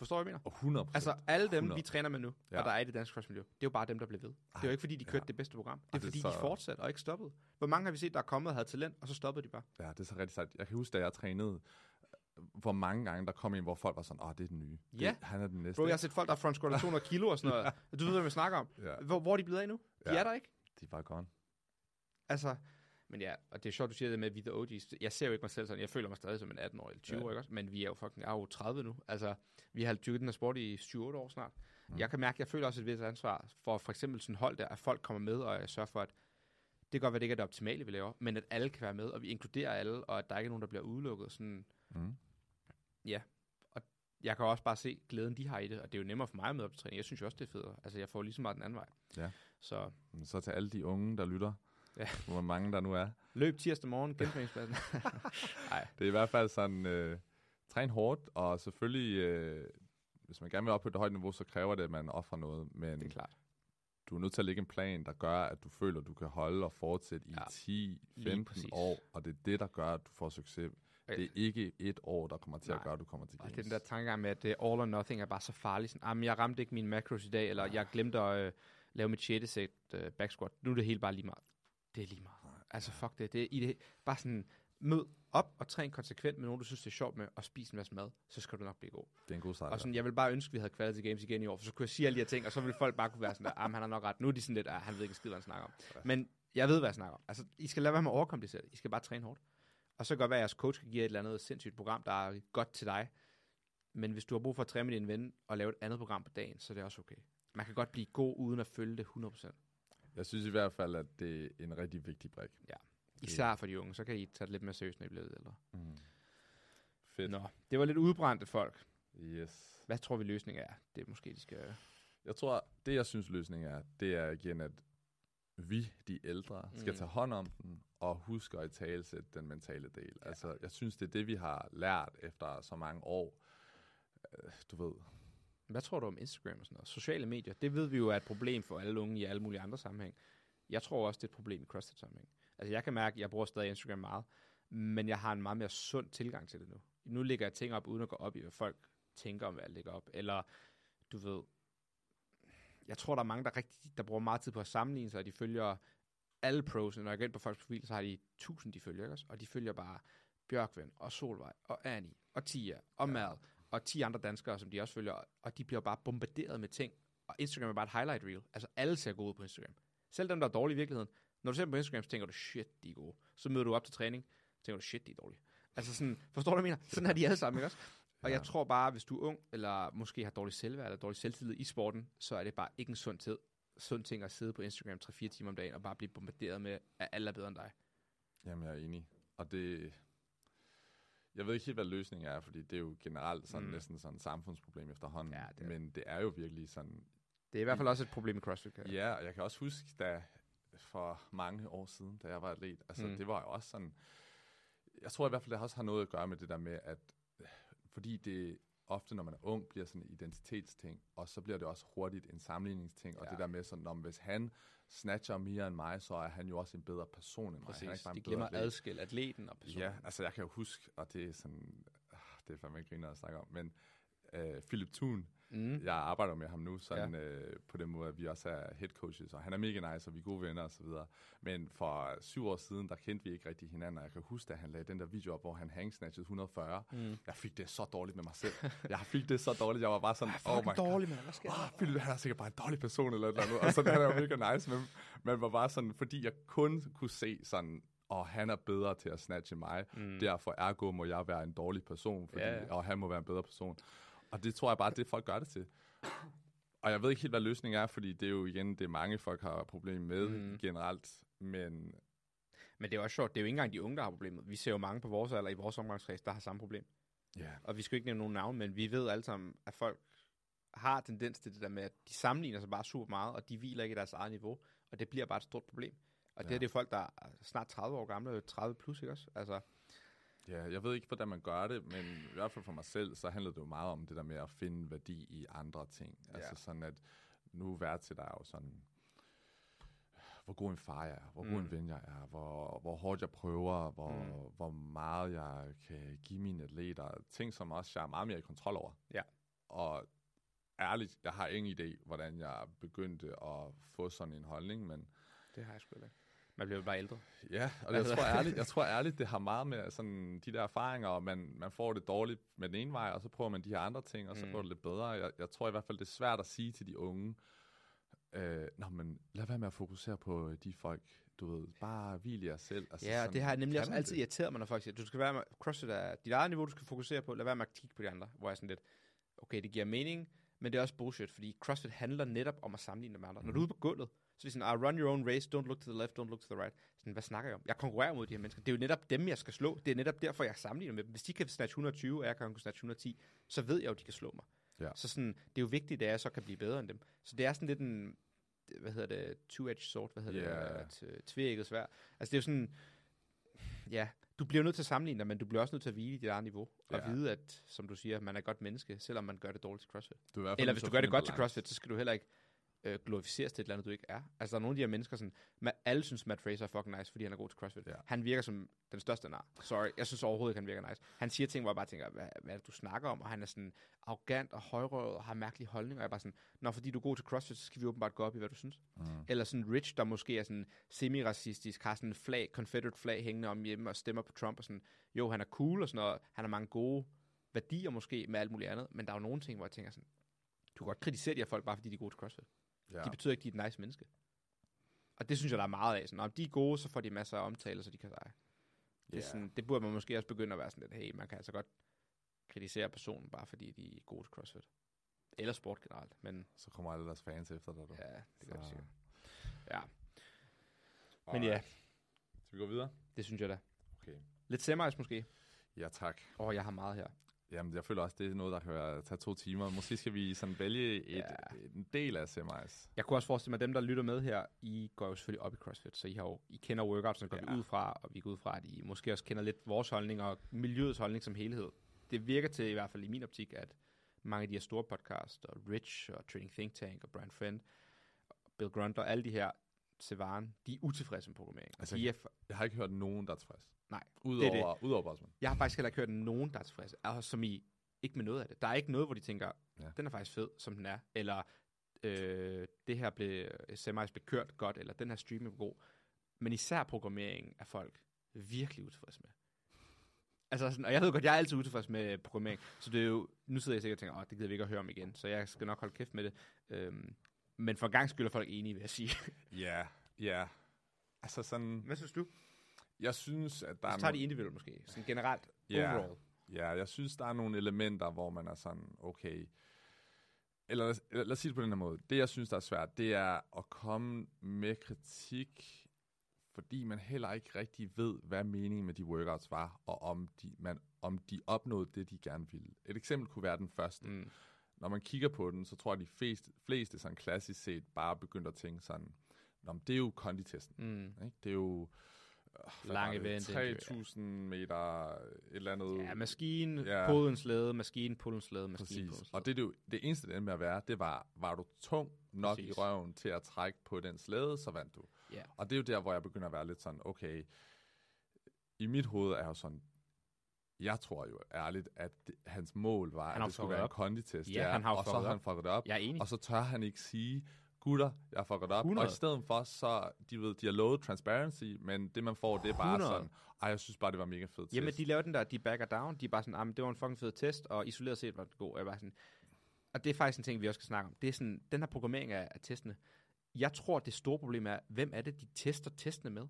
Forstår du, hvad jeg mener? Og 100 Altså, alle dem, 100. vi træner med nu, ja. Ja. og der er i det danske crossmiljø, det er jo bare dem, der bliver ved. Det er jo ikke, fordi de ja. kørte det bedste program. Det er, Ej, det fordi, de så- fortsatte og ikke stoppede. Hvor mange har vi set, der er kommet og havde talent, og så stoppede de bare? Ja, det er så rigtig sejt. Jeg kan huske, da jeg trænede, hvor mange gange der kom en, hvor folk var sådan, åh, det er den nye. Ja. Det, han er den næste. Bro, jeg har set folk, der er front squatter 200 kilo og sådan noget. Du ved, hvad vi snakker om. Ja, Hvor, hvor er de blevet af nu? De Ja. er der ikke. de er bare gone. Altså, men ja, og det er sjovt, du siger det med, at vi the OG's. Jeg ser jo ikke mig selv sådan. Jeg føler mig stadig som en 18-årig eller 20 Ja. også? Men vi er jo fucking, er jo 30 nu. Altså, vi har dyrket den her sport i 7-8 år snart. Mm. Jeg kan mærke, at jeg føler også et vis ansvar for for eksempel sådan hold der, at folk kommer med, og jeg sørger for, at det kan godt være, det ikke er det optimale, vi laver, men at alle kan være med, og vi inkluderer alle, og at der ikke er nogen, der bliver udelukket. Sådan, Mm. jeg kan også bare se glæden, de har i det, og det er jo nemmere for mig med op til træning. Jeg synes jo også, det er federe. Altså, jeg får lige så meget den anden vej. Ja. Så Så til alle de unge, der lytter, Ja. hvor mange der nu er. løb tirsdag morgen, gentræningspladsen. *laughs* Nej, Det er i hvert fald sådan, øh, træn hårdt, og selvfølgelig, øh, hvis man gerne vil op på et højt niveau, så kræver det, at man offrer noget. Men det er klart. du er nødt til at lægge en plan, der gør, at du føler, at du kan holde og fortsætte i Ja, ja, lige 10-15 præcis. år, og det er det, der gør, at du får succes. Det er ikke et år, der kommer til Nej. at gøre, at du kommer til Og games. det er den der tankegang med, at det all or nothing er bare så farligt. Sådan, jamen, jeg ramte ikke mine macros i dag, eller jeg glemte at øh, lave mit 6. sæt øh, back squat. Nu er det hele bare lige meget. Det er lige meget. Altså fuck det. det, er, i det bare sådan, mød op og træn konsekvent med nogen, du synes, det er sjovt med, og spis en masse mad, så skal du nok blive god. det er en god sejr. Og sådan, jeg vil bare ønske, at vi havde quality games igen i år, for så kunne jeg sige alle de her ting, og så ville folk bare kunne være sådan der, ah, han har nok ret. Nu er de sådan lidt, ah, han ved ikke en skid, hvad han snakker om. Men jeg ved, hvad jeg snakker om. Altså, I skal lade være med at overkomplicere. I skal bare træne hårdt. Og så kan godt være, at jeres coach kan give et eller andet sindssygt program, der er godt til dig. Men hvis du har brug for at træne med din ven og lave et andet program på dagen, så er det også okay. Man kan godt blive god uden at følge det 100%. Jeg synes i hvert fald, at det er en rigtig vigtig brik. Især for de unge, så kan I tage det lidt mere seriøst, når I bliver ældre. Mm. Fedt. Nå, det var lidt udbrændte folk. Yes. Hvad tror vi løsningen er? Det er måske, de skal... Jeg tror, det jeg synes løsningen er, det er igen, at vi, de ældre, skal Mm. tage hånd om den, og huske at talsætte den mentale del. Ja. Altså, jeg synes, det er det, vi har lært efter så mange år. Øh, Du ved, Hvad tror du om Instagram og sådan noget? Sociale medier, det ved vi jo er et problem for alle unge i alle mulige andre sammenhæng. Jeg tror også, det er et problem i CrossFit-sammenhæng. Altså jeg kan mærke, at jeg bruger stadig Instagram meget, men jeg har en meget mere sund tilgang til det nu. Nu lægger jeg ting op, uden at gå op i, hvad folk tænker om, hvad jeg lægger op. Eller, du ved, jeg tror, der er mange, der, rigtig, der bruger meget tid på at sammenligne sig, og de følger alle pros. Når jeg går ind på folks profil, så har de tusind, de følger, ikke? Og de følger bare Bjørkven, og Solvej, og Annie, og Tia, og Ja. Mad, og 10 andre danskere, som de også følger, og de bliver bare bombarderet med ting. Og Instagram er bare et highlight reel. Altså alle ser gode ud på Instagram. Selv dem, der er dårlige i virkeligheden. Når du ser dem på Instagram, så tænker du, shit, de er gode. Så møder du op til træning, så tænker du, shit, de er dårlige. Altså sådan, forstår du, hvad jeg mener? Sådan er de alle sammen, ikke også? Og Ja. jeg tror bare, hvis du er ung, eller måske har dårlig selvværd, eller dårlig selvtillid i sporten, så er det bare ikke en sund, tid, sund ting at sidde på Instagram 3-4 timer om dagen, og bare blive bombarderet med, at alle er bedre end dig. jamen jeg er enig. Og det... Jeg ved ikke helt, hvad løsningen er, fordi det er jo generelt sådan, Mm. næsten sådan et samfundsproblem efterhånden. Ja, det er- Men det er jo virkelig sådan... Det er i hvert fald også et problem i CrossFit. jeg- Ja, og jeg kan også huske, da for mange år siden, da jeg var atlet, altså mm. det var jo også sådan... Jeg tror i hvert fald, det også har noget at gøre med det der med, at fordi det ofte, når man er ung, bliver sådan en identitetsting, og så bliver det også hurtigt en sammenligningsting, og Ja. det der med sådan, om hvis han snatcher mere end mig, så er han jo også en bedre person end mig. Præcis. ikke bare en De glemmer at adskille atleten og personen. Ja, altså jeg kan jo huske, og det er sådan, ah, det er fandme ikke griner at snakke om, men øh, Philip Thun, Mm. Jeg arbejder med ham nu, sådan ja. øh, på den måde, at vi også er head coaches, og han er mega nice, og vi er gode venner og så videre. Men for syv år siden, der kendte vi ikke rigtig hinanden, og jeg kan huske, at han lagde den der video op, hvor han hangsnatchede 140. Mm. Jeg fik det så dårligt med mig selv. Jeg fik det så dårligt, jeg var bare sådan, oh my god. dårlig, mand. Hvad sker Oh, Philip, han er sikkert bare en dårlig person eller et eller andet. Og så han er jo mega nice, men man var bare sådan, fordi jeg kun kunne se sådan, og han er bedre til at snatche mig. Mm. Derfor ergo må jeg være en dårlig person, fordi, ja. og han må være en bedre person. Og det tror jeg bare, det folk gør det til. Og jeg ved ikke helt, hvad løsningen er, fordi det er jo igen, det mange folk har problemer med mm. generelt. Men Men det er også sjovt, det er jo ikke engang de unge, der har problemet. Vi ser jo mange på vores alder i vores omgangskreds, der har samme problem. ja, Og vi skal jo ikke nævne nogen navn, men vi ved alle sammen, at folk har tendens til det der med, at de sammenligner sig bare super meget, og de hviler ikke i deres eget niveau, og det bliver bare et stort problem. Og det Ja. er det folk, der er snart 30 år gamle, 30 plus, ikke også? Altså, ja, jeg ved ikke, hvordan man gør det, men i hvert fald for mig selv, så handler det jo meget om det der med at finde værdi i andre ting. Ja. Altså sådan, at nu værdsætter jeg jo sådan, hvor god en far jeg er, hvor god Mm. en ven jeg er, hvor, hvor hårdt jeg prøver, hvor, Mm. hvor meget jeg kan give mine atleter. Ting, som også jeg er meget mere i kontrol over. Ja. Og ærligt, jeg har ingen idé, hvordan jeg begyndte at få sådan en holdning, men det har jeg sgu ikke. Man bliver bare ældre. Ja, og jeg Altså- tror, ærligt, jeg tror ærligt, det har meget med sådan, de der erfaringer, og man, man får det dårligt med den ene vej, og så prøver man de her andre ting, og så Mm. går det lidt bedre. Jeg, jeg tror i hvert fald, det er svært at sige til de unge, øh, Nå, men lad være med at fokusere på de folk, du ved, bare hvil i jer selv. Altså, Ja, sådan, det har nemlig også altid det? irriteret mig, når folk siger, du skal være med, CrossFit er dit eget niveau, du skal fokusere på, lad være med at kigge på de andre, hvor jeg er sådan lidt, okay, det giver mening, men det er også bullshit, fordi CrossFit handler netop om at sammenligne med andre. Mm. Når du er ude på gulvet, så er sådan, ah, run your own race, don't look to the left, don't look to the right. Sådan, hvad snakker jeg om? Jeg konkurrerer mod de her mennesker. Det er jo netop dem, jeg skal slå. Det er netop derfor, jeg sammenligner med dem. Hvis de kan snatch 120, og jeg kan snatch 110, så ved jeg jo, at de kan slå mig. Ja. Så sådan, det er jo vigtigt, at jeg så kan blive bedre end dem. Så det er sådan lidt en, hvad hedder det, two-edged sword, hvad hedder Ja. det, yeah. tvækket svær. Altså det er jo sådan, ja, du bliver nødt til at sammenligne dig, men du bliver også nødt til at hvile i dit eget niveau, og Ja. vide, at, som du siger, man er et godt menneske, selvom man gør det dårligt til CrossFit. Du er Eller hvis du gør det godt en til balance. CrossFit, så skal du heller ikke øh, glorificeres til et eller andet, du ikke er. Altså, der er nogle af de her mennesker, sådan, man, alle synes, Matt Fraser er fucking nice, fordi han er god til CrossFit. Ja. Han virker som den største nar. Sorry, jeg synes overhovedet ikke, han virker nice. Han siger ting, hvor jeg bare tænker, hvad, hvad er det, du snakker om? Og han er sådan arrogant og højrøvet og har mærkelige holdninger. Og jeg er bare sådan, når fordi du er god til CrossFit, så skal vi åbenbart gå op i, hvad du synes. Mm. Eller sådan Rich, der måske er sådan semi-racistisk, har sådan en flag, Confederate flag hængende om hjemme og stemmer på Trump og sådan, jo, han er cool og sådan noget. Han har mange gode værdier måske med alt muligt andet, men der er jo nogle ting, hvor jeg tænker sådan, du kan godt kritisere de her folk, bare fordi de er gode til CrossFit. Ja. Ja. De betyder ikke, at de er et nice menneske. Og det synes jeg, der er meget af. Sådan, om de er gode, så får de masser af omtale, så de kan sejre. Det, er Ja. sådan, det burde man måske også begynde at være sådan lidt, hey, man kan altså godt kritisere personen, bare fordi de er gode til CrossFit. Eller sport generelt, men Så kommer alle deres fans efter dig. Du. ja, det gør det Så- sikkert. Ja, men ja, Skal vi gå videre? det synes jeg da. Okay. Lidt semis måske. Ja, tak. Åh, oh, jeg har meget her. Jamen, jeg føler også, det er noget, der kan være- tage to timer. Måske skal vi sådan vælge et, Ja. en del af semis. Jeg kunne også forestille mig, at dem, der lytter med her, I går jo selvfølgelig op i CrossFit, så I, har jo, I kender workoutsene, går ja. Vi ud fra, og vi går ud fra, at I måske også kender lidt vores holdning og miljøets holdning som helhed. Det virker til, i hvert fald i min optik, at mange af de her store podcasts, og Rich, og Training Think Tank, og Brian Friend, Bill Grunt, og alle de her, Sevan, de er utilfredse med programmering. Altså, de er, for- Jeg har ikke hørt nogen, der er tilfreds. Nej, Udover, udover Bosman. jeg har faktisk heller ikke hørt nogen, der er tilfredse, altså, som I ikke med noget af det. Der er ikke noget, hvor de tænker, Ja. ja. den er faktisk fed, som den er, eller øh, det her blev, semis blev kørt godt, eller den her stream er god. Men især programmeringen er folk virkelig utilfredse med. Altså, sådan, og jeg ved godt, jeg er altid utilfreds med programmering, så det er jo, nu sidder jeg sikkert og tænker, åh, det gider vi ikke at høre om igen, så jeg skal nok holde kæft med det. Øhm, men for gang skyld er folk enige, vil jeg sige. *laughs* Ja, ja. Altså sådan, Hvad synes du? jeg synes, at der Så er tager de nogle, individuelt måske, sådan generelt, Ja. overall. ja, jeg synes, der er nogle elementer, hvor man er sådan, okay, eller lad, os- lad os sige det på den her måde. Det, jeg synes, der er svært, det er at komme med kritik, fordi man heller ikke rigtig ved, hvad meningen med de workouts var, og om de, man, om de opnåede det, de gerne ville. Et eksempel kunne være den første. Mm. Når man kigger på den, så tror jeg, at de fleste, fleste sådan klassisk set bare begynder at tænke sådan, Nå, men det er jo konditesten. Mm. Ikke? Det er jo Lang event, 3000 meter, et eller andet. Ja, maskinen, Ja. pullens slæde, maskinen, pullens slæde, maskinen, Præcis. Og det, er det, jo, det eneste, det endte med at være, det var, var du tung nok Præcis. i røven til at trække på den slæde, så vandt du. Ja. Og det er jo der, hvor jeg begynder at være lidt sådan, okay, i mit hoved er jo sådan, jeg tror jo ærligt, at det, hans mål var, Han at det skulle være en op. konditest. Ja, han har og så har han op. fucket op. Jeg er enig. Og så tør han ikke sige, gutter, jeg har fucket op. 100. Og i stedet for, så, de ved, de har lovet transparency, men det man får, det er bare 100. sådan, ej, jeg synes bare, det var mega fedt Jamen, test. de laver den der, de backer down. De er bare sådan, ah, men det var en fucking fed test, og isoleret set var det god. Jeg bare sådan, og det er faktisk en ting, vi også skal snakke om. Det er sådan, den her programmering af, af testene. Jeg tror, det store problem er, hvem er det, de tester testene med?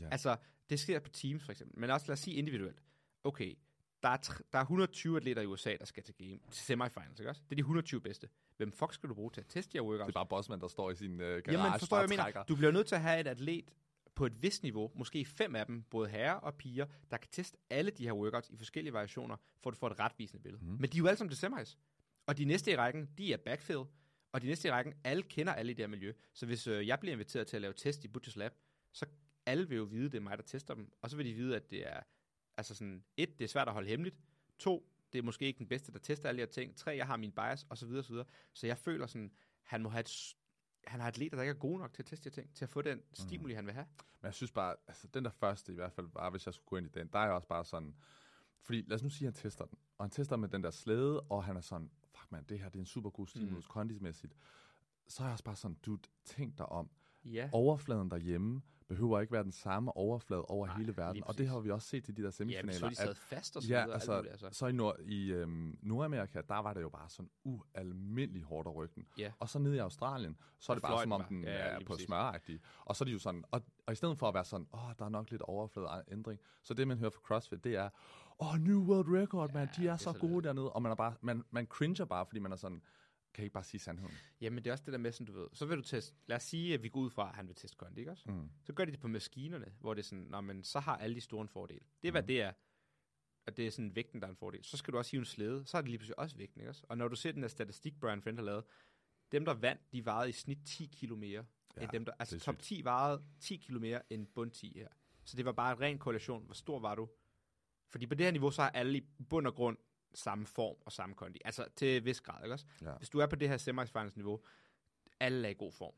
Ja. Altså, det sker på Teams for eksempel, men også lad os sige individuelt. Okay, der er, der er 120 atleter i USA, der skal til game, til semifinals, ikke også? Det er de 120 bedste. Hvem fuck skal du bruge til at teste her workouts? Det er bare Bossman, der står i sin uh, garage, Jamen, forstår jeg, mener. Du bliver nødt til at have et atlet på et vist niveau, måske fem af dem, både herrer og piger, der kan teste alle de her workouts i forskellige variationer, for at du får et retvisende billede. Mm. Men de er jo alle sammen til semis. Og de næste i rækken, de er backfill. Og de næste i rækken, alle kender alle i det her miljø. Så hvis øh, jeg bliver inviteret til at lave test i Butchers Lab, så alle vil jo vide, det er mig, der tester dem. Og så vil de vide, at det er, altså sådan, et, det er svært at holde hemmeligt. To, det er måske ikke den bedste, der tester alle de her ting. Tre, jeg har min bias, og så videre, så videre. Så jeg føler sådan, han må have et, han har atleter, der ikke er gode nok til at teste de ting, til at få den stimuli, han vil have. Men jeg synes bare, altså den der første i hvert fald, bare hvis jeg skulle gå ind i den, der er jeg også bare sådan, fordi lad os nu sige, at han tester den, og han tester med den der slæde, og han er sådan, fuck man, det her det er en super god stimulus, mm. kondismæssigt. Så er jeg også bare sådan, dude, tænk dig om. Ja. Overfladen derhjemme behøver ikke være den samme overflade over Nej, hele verden, og det har vi også set i de der Ja, semifinaler. så er de sad fast og så ja, videre. altså, muligt, altså. så i, Nord, i øhm, Nordamerika, der var det jo bare sådan ualmindelig hårdt af ryggen. Ja. Og så nede i Australien, så er det bare som om den Ja, ja, er på smøragtig. Og så er de jo sådan, og, og i stedet for at være sådan, åh, der er nok lidt overflade ændring, så det man hører fra CrossFit, det er, åh, new world record, man, de det er er så så gode lidt. dernede, og man er bare, man, man cringer bare, fordi man er sådan, kan I ikke bare sige sandheden? Jamen, det er også det der med, sådan, du ved. Så vil du teste, lad os sige, at vi går ud fra, at han vil teste kondi, ikke også? Mm. Så gør de det på maskinerne, hvor det er sådan, nå, men så har alle de store en fordel. Det er, hvad Mhm. det er. Og det er sådan vægten, der er en fordel. Så skal du også hive en slæde, så er det lige pludselig også vægten, ikke også? Og når du ser den der statistik, Brian Friend har lavet, dem, der vandt, de vejede i snit 10 kilo mere, ja, end dem, der, altså top sygt. 10 vejede 10 kilo mere end bund 10 her. Så det var bare en ren korrelation. Hvor stor var du? Fordi på det her niveau, så har alle i bund og grund samme form og samme kondi. Altså til vis grad, ikke også? Ja. Hvis du er på det her semifinals niveau, alle er i god form.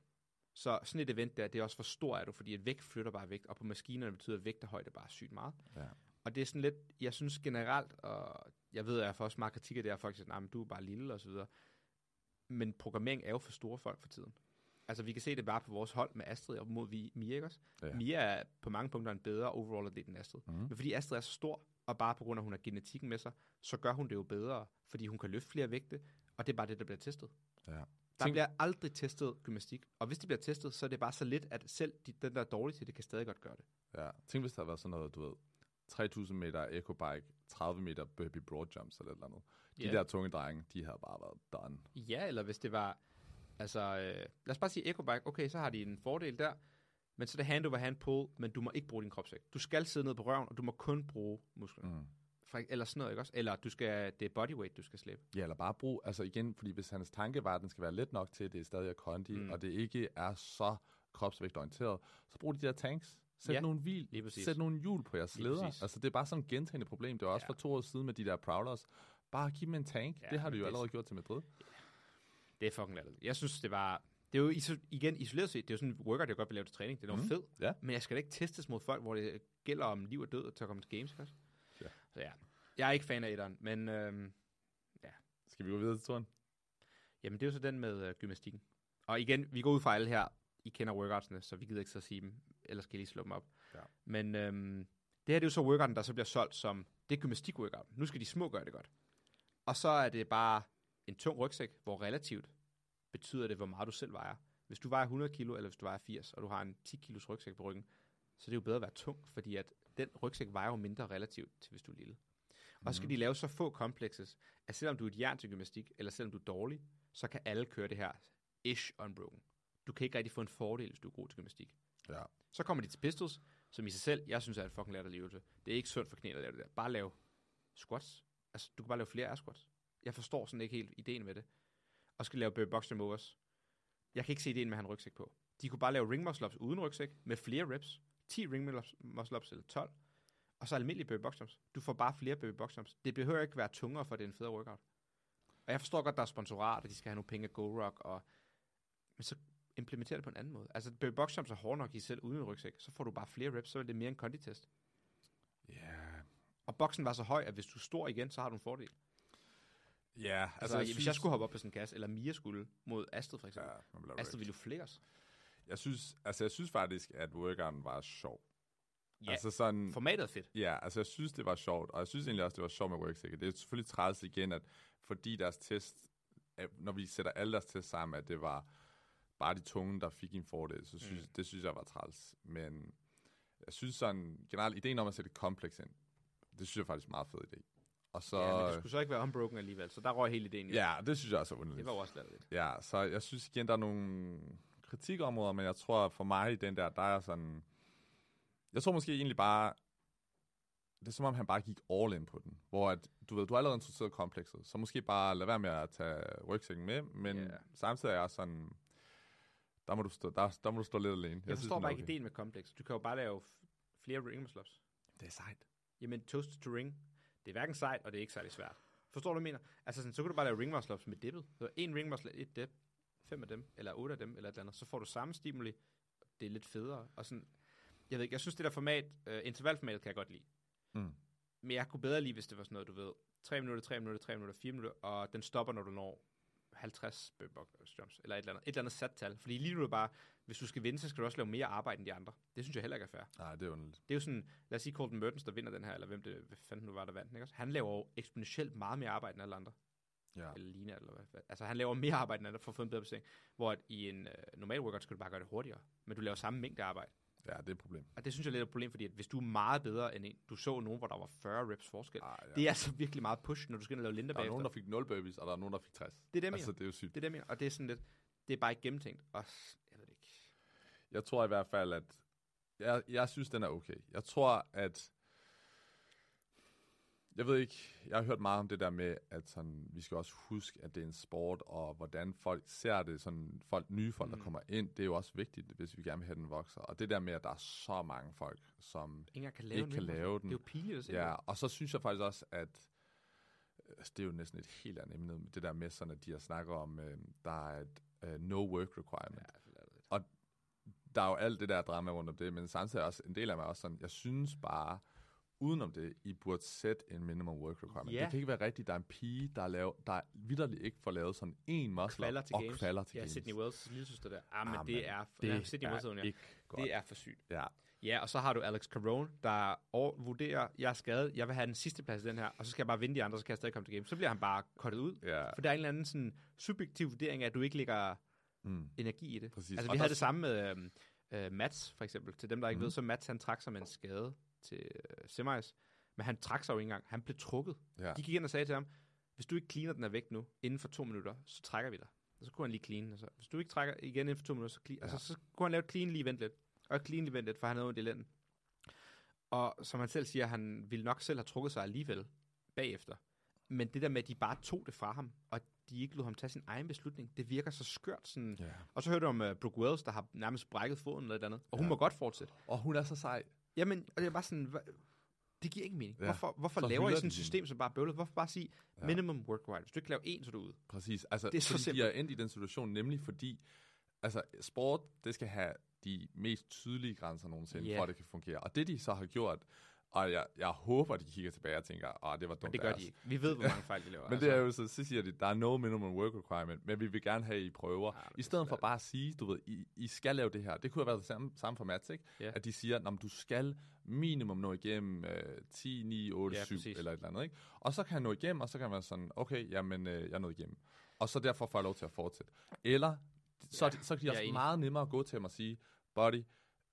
Så sådan et event der, det er også for stor er du, fordi et vægt flytter bare vægt, og på maskinerne betyder vægt og højde bare sygt meget. Ja. Og det er sådan lidt, jeg synes generelt, og jeg ved, at jeg får også meget kritik af det her, folk siger, nej, men du er bare lille og så videre. Men programmering er jo for store folk for tiden. Altså, vi kan se det bare på vores hold med Astrid op mod Vi- Mia, ikke også? Ja. Mia er på mange punkter en bedre overall atlet end Astrid. Mhm. Men fordi Astrid er så stor, og bare på grund af, at hun har genetikken med sig, så gør hun det jo bedre, fordi hun kan løfte flere vægte, og det er bare det, der bliver testet. Ja. Der Tænk- bliver aldrig testet gymnastik, og hvis det bliver testet, så er det bare så lidt, at selv de, den, der er dårlig til det, kan stadig godt gøre det. Ja. Tænk, hvis der havde været sådan noget, du ved, 3000 meter ecobike, 30 meter burpee broad jumps eller et eller andet. De Ja. der tunge drenge, de havde bare været done. Ja, eller hvis det var, altså, øh, lad os bare sige ecobike, okay, så har de en fordel der, men så er det hand over hand pull, men du må ikke bruge din kropsvægt. Du skal sidde ned på røven, og du må kun bruge musklerne. Mm. Eller sådan noget, ikke også? Eller du skal, det er bodyweight, du skal slæbe. Ja, eller bare brug, altså igen, fordi hvis hans tanke var, at den skal være let nok til, at det er stadig er kondi, mm. Og det ikke er så kropsvægtorienteret, så brug de der tanks. Sæt Ja, nogle hvil, sæt nogle hjul på jeres præcis. Altså det er bare sådan et gentagende problem. Det var også Ja. for to år siden med de der Prowlers. Bare giv dem en tank. Ja, det har de jo det er allerede gjort til Madrid. Det er fucking latterligt. Jeg synes, det var... Det er jo iso- igen isoleret set, det er jo sådan en workout, jeg godt vil lave til træning. Det er noget mm. fed. Ja. Men jeg skal da ikke testes mod folk, hvor det gælder om liv og død til at komme til games, også? Ja. Så ja, jeg er ikke fan af etteren, men øhm, Skal vi gå videre til turen? jamen det er jo så den med øh, gymnastikken. Og igen, vi går ud fra alle her, I kender workoutsene, så vi gider ikke så sige dem, ellers skal I lige slå dem op. Ja. Men øhm, det her det er jo så workouten, der så bliver solgt som, det er gymnastik-workout. Nu skal de små gøre det godt. Og så er det bare en tung rygsæk, hvor relativt betyder det, hvor meget du selv vejer. Hvis du vejer 100 kilo, eller hvis du vejer 80, og du har en 10 kilos rygsæk på ryggen, så er det jo bedre at være tung, fordi at den rygsæk vejer jo mindre relativt til, hvis du er lille. Og så skal de lave så få complexes, at selvom du er et jern til gymnastik, eller selvom du er dårlig, så kan alle køre det her ish unbroken. Du kan ikke rigtig få en fordel, hvis du er god til gymnastik. Ja. Så kommer de til pistols, som i sig selv, jeg synes er en fucking latterlig øvelse. Det er ikke sundt for knæet at lave det der. Bare lave squats. Altså, du kan bare lave flere air squats. Jeg forstår sådan ikke helt ideen med det. Og skal lave box jump overs. Jeg kan ikke se ideen med at have en rygsæk på. De kunne bare lave ring muscle ups uden rygsæk, med flere reps. 10 ring muscle ups eller 12. Og så almindelige burpee box jumps. Du får bare flere burpee box jumps. Det behøver ikke være tungere, for det er en federe workout. Og jeg forstår godt, der er sponsorat, og de skal have nogle penge af GoRock, og... men så implementer det på en anden måde. Altså, burpee box jumps er hårde nok i sig selv uden en rygsæk. Så får du bare flere reps, så er det mere en konditest. Ja. Og boksen var så høj, at hvis du er stor igen, så har du en fordel. Ja, Altså, altså jeg hvis jeg skulle hoppe op på sådan en kasse, eller Mia skulle mod Astrid for eksempel, Ja, Astrid ville jo flere os. Jeg synes, altså jeg synes faktisk, at workouten var sjov. Ja, Altså sådan, formatet er fedt. ja, altså jeg synes, det var sjovt, og jeg synes egentlig også, det var sjovt med worksikker. Det er selvfølgelig træls igen, at fordi deres test, når vi sætter alle deres test sammen, at det var bare de tunge, der fik en fordel, så synes, Mm. det synes jeg var træls. Men jeg synes sådan, generelt, ideen om at sætte kompleks ind, det synes jeg faktisk er en meget fed idé. Og så, Ja, men det skulle så ikke være unbroken alligevel, så der røg hele ideen i. ja, det synes jeg også er underligt. Det var jo også lavet lidt. Ja, så jeg synes igen, der er nogle kritikområder, men jeg tror for mig, den der, der er sådan... Jeg tror måske egentlig bare, det er som om han bare gik all in på den. Hvor at, du ved, du er allerede interesseret i komplekset, så måske bare lad være med at tage rygsækken med, men yeah. samtidig er jeg sådan, der må du stå, der, der må du stå lidt alene. Jeg, forstår den er bare ikke ideen med kompleks. Du kan jo bare lave flere ring ups. Det er sejt. Jamen, toast to ring, det er hverken sejt, og det er ikke særlig svært. Forstår du, hvad jeg mener? Altså, sådan, så kan du bare lave ring muscle ups med dippet. Så en ring muscle, et dip, fem af dem, eller otte af dem, eller et eller andet. Så får du samme stimuli. Det er lidt federe. Og sådan, jeg ved ikke, jeg synes, det der format, uh, intervalformatet kan jeg godt lide. Mm. Men jeg kunne bedre lide, hvis det var sådan noget, du ved, 3 minutter, 3 minutter, 3 minutter, 4 minutter, og den stopper, når du når 50 box jumps, eller et eller andet, et eller andet sat tal. Fordi lige nu er det bare, hvis du skal vinde, så skal du også lave mere arbejde end de andre. Det synes jeg heller ikke er fair. Nej, det er underligt. Det er jo sådan, lad os sige Colton Mertens, der vinder den her, eller hvem det hvad fanden nu var, der vandt ikke? også? Han laver jo eksponentielt meget mere arbejde end alle andre. Ja. Eller Lina, eller hvad, hvad. Altså han laver mere arbejde end andre for at få en bedre placering. Hvor at i en øh, normal workout skal du bare gøre det hurtigere. Men du laver samme mængde arbejde. Ja, det er et problem. Og det synes jeg er lidt et problem, fordi at hvis du er meget bedre end en, du så nogen, hvor der var 40 reps forskel. Ah, ja. Det er altså virkelig meget push, når du skal ind og lave linter Der er nogen, der fik 0 burpees, og der er nogen, der fik 60. Det er det, jeg Altså, det er jo sygt. Det er mener. Og det er sådan lidt, det er bare ikke gennemtænkt. Og jeg ved det ikke. Jeg tror i hvert fald, at jeg, jeg synes, den er okay. Jeg tror, at jeg ved ikke, jeg har hørt meget om det der med, at sådan, vi skal også huske, at det er en sport, og hvordan folk ser det, sådan folk, nye folk, mm. Der kommer ind, det er jo også vigtigt, hvis vi gerne vil have den vokser. Og det der med, at der er så mange folk, som Ingen kan lave ikke kan lave Det den. er jo pinligt. Ja, og så synes jeg faktisk også, at altså, det er jo næsten et helt andet emne, det der med sådan, at de har snakket om, øh, der er et uh, no work requirement. Ja, det lidt. der er jo alt det der drama rundt om det, men samtidig også en del af mig også sådan, jeg synes bare, udenom det, I burde sætte en minimum work requirement. Ja. Det kan ikke være rigtigt, der er en pige, der er, lavet, der er vidderligt ikke får lavet sådan en muscle Kvalder til og games. kvalder til Ja, games. Sydney Wells' lille søster der. Ah, men Ah, det er... Det ja, Sydney Wells, er ja. ikke godt. Det er for sygt. Ja, Ja, og så har du Alex Carone, der vurderer, jeg er skadet, jeg vil have den sidste plads i den her, og så skal jeg bare vinde de andre, så kan jeg stadig komme til game. Så bliver han bare kottet ud. ja. For der er en eller anden sådan subjektiv vurdering af, at du ikke lægger Mm. energi i det. Præcis. Altså, Og vi der havde s- det samme med øhm, øh, Mats, for eksempel. Til dem, der ikke Mhm. ved, så Mats, han trak sig med en skade til øh, semis. Men han trak sig jo ikke engang. Han blev trukket. Ja. De gik ind og sagde til ham, hvis du ikke cleaner den er væk nu, inden for to minutter, så trækker vi dig. Og så kunne han lige clean. Altså, hvis du ikke trækker igen inden for to minutter, så, clean, Ja. ja. altså, så kunne han lave et clean lige vent lidt. Og et clean lige vent lidt, for han havde ondt i lænden. Og som han selv siger, han ville nok selv have trukket sig alligevel bagefter. Men det der med, at de bare tog det fra ham, og de ikke lod ham tage sin egen beslutning, det virker så skørt. Sådan. ja. Og så hørte du om uh, Brooke Wells, der har nærmest brækket foden eller et andet. Og hun Ja. må godt fortsætte. Og hun er så sej. Jamen, og det er bare sådan, hva, det giver ikke mening. Ja. Hvorfor, hvorfor Så laver I sådan et system, som bare er bøvlet? Hvorfor bare sige Ja. minimum work requirement? Hvis du ikke kan lave en, så er du ude. Præcis. Altså, Det er så de simpelt. er endt i den situation, nemlig fordi altså, sport, det skal have de mest tydelige grænser nogensinde, Ja. for at det kan fungere. Og det, de så har gjort, og jeg, jeg håber, de kigger tilbage og tænker, åh, det var dumt Men det gør af de os." ikke. Vi ved, hvor mange fejl de laver. *laughs* Men det er jo så, så siger de, der er no minimum work requirement, men vi vil gerne have, at I prøver. Ja, men I det stedet for bare at sige, du ved, I, I skal lave det her. Det kunne have været det samme, samme for Mats, ikke? Ja. At de siger, at du skal minimum nå igennem øh, 10, 9, 8, Ja, 7 præcis. eller et eller andet, ikke? Og så kan han nå igennem, og så kan man være sådan, okay, jamen, øh, jeg er nået igennem. Og så derfor får jeg lov til at fortsætte. Eller, så, Ja, ja, så kan de jeg også meget nemmere at gå til ham og sige, buddy,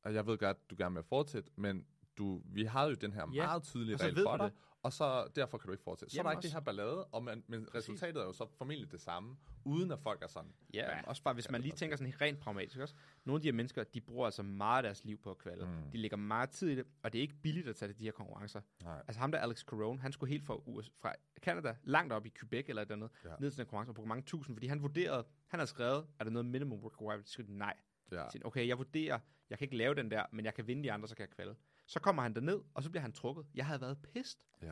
og jeg ved godt, du gerne vil fortsætte, men du, vi har jo den her Ja, meget tydelige så regel for dig, og så derfor kan du ikke fortsætte. Så er Jamen der ikke også- det her ballade, og man, men resultatet er jo så formentlig det samme, uden at folk er sådan. Ja, men også bare, hvis man det lige tænker sådan rent pragmatisk også. Nogle af de her mennesker, de bruger altså meget af deres liv på at kvalde. Mm. De lægger meget tid i det, og det er ikke billigt at tage til de her konkurrencer. Nej. Altså ham der, Alex Carone, han skulle helt fra, US, fra Canada, langt op i Quebec eller et eller andet, Ja. ned til den konkurrence og brugte mange tusind, fordi han vurderede, han havde skrevet, er der noget minimum work requirement? De skrev nej. Ja. Ja. Okay, jeg vurderer, jeg kan ikke lave den der, men jeg kan vinde de andre, så kan jeg kvalde. Så kommer han derned, og så bliver han trukket. Jeg havde været pist. ja.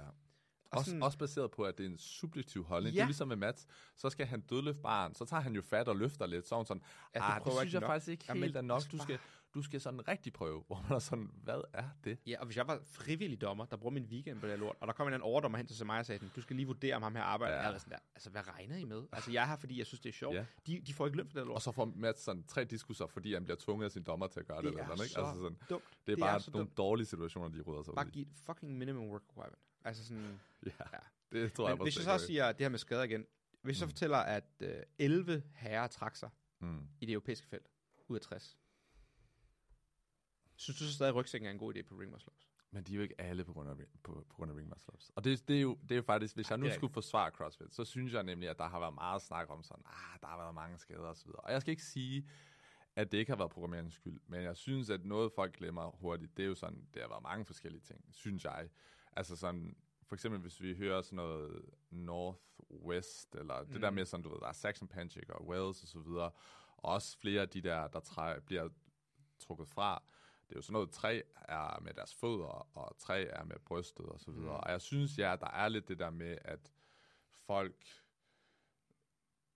Og Også, sådan- også baseret på, at det er en subjektiv holdning. Ja. Det er ligesom med Mats. Så skal han dødløfte barn. Så tager han jo fat og løfter lidt. Så er hun sådan, Ja, ah, det prøver synes jeg nok." faktisk ikke helt er nok. altså Du skal, bare- du skal sådan rigtig prøve. Hvor man er sådan, hvad er det? Ja, og hvis jeg var frivillig dommer, der bruger min weekend på det lort, og der kom en anden overdommer hen til mig og sagde, du skal lige vurdere, om ham her arbejder. Ja. Jeg var sådan der, altså hvad regner I med? Altså jeg er her, fordi jeg synes, det er sjovt. Ja. De, de får ikke løn for det lort. Og så får Mats sådan tre diskusser, fordi han bliver tvunget af sin dommer til at gøre det. det eller er noget, ikke? så Altså sådan, dumt. det er det bare er så nogle dumt. dårlige situationer, de rydder sig Bare ud i. giv et fucking minimum work requirement. Altså sådan, Ja, Ja. det tror jeg men hvis jeg så siger det her med skader igen, hvis jeg så Mm. fortæller, at øh, 11 herrer trak sig Mm. i det europæiske felt ud af 60, synes du så stadig, at rygsækken er en god idé på ring muscle ups? Men de er jo ikke alle på grund af, på, på grund af ring muscle ups. Og det, det, er jo, det er jo faktisk, hvis jeg nu det skulle forsvare CrossFit, så synes jeg nemlig, at der har været meget snak om sådan, ah, der har været mange skader osv. Og jeg skal ikke sige, at det ikke har været programmeringens skyld, men jeg synes, at noget folk glemmer hurtigt, det er jo sådan, det har været mange forskellige ting, synes jeg. Altså sådan, for eksempel hvis vi hører sådan noget Northwest, eller det Mm. der med sådan, du ved, der er Saxon Panchik og Wales og så videre, og også flere af de der, der træ, bliver trukket fra, det er jo sådan noget, træ er med deres fødder, og træ er med brystet og så videre. Mm. Og jeg synes, ja, der er lidt det der med, at folk...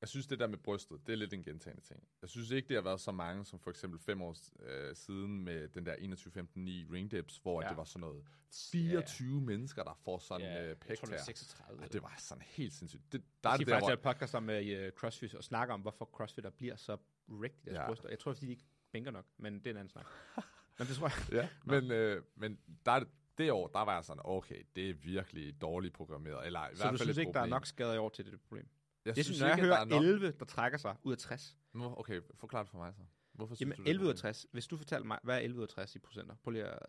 Jeg synes, det der med brystet, det er lidt en gentagende ting. Jeg synes ikke, det har været så mange, som for eksempel fem år øh, siden med den der 21-15-9 ring dips, hvor ja. Ja. det var sådan noget 24 ja. mennesker, der får sådan ja, øh, jeg pæk tror, det var her. 36. Ej, det var sådan helt sindssygt. Det, der Der er det de der, faktisk hvor, podcast om med uh, CrossFit og snakker om, hvorfor CrossFitter bliver så i deres Ja. ja. bryster. Jeg tror, fordi de ikke bænker nok, men det er en anden snak. *laughs* men det tror jeg. Ja, men, øh, men der, er det- år, der var jeg sådan, okay, det er virkelig dårligt programmeret. Eller i Så hvert du fald synes et ikke, der er problem. nok skader i år til det problem? Jeg Jeg synes, når jeg ikke, at hører der er nok... 11, der trækker sig ud af 60. Nå, Okay, forklar det for mig så. Hvorfor synes Jamen, du, det er 11 ud af problem? 60. Hvis du fortæller mig, hvad er 11 ud af 60 i procenter? Prøv lige at...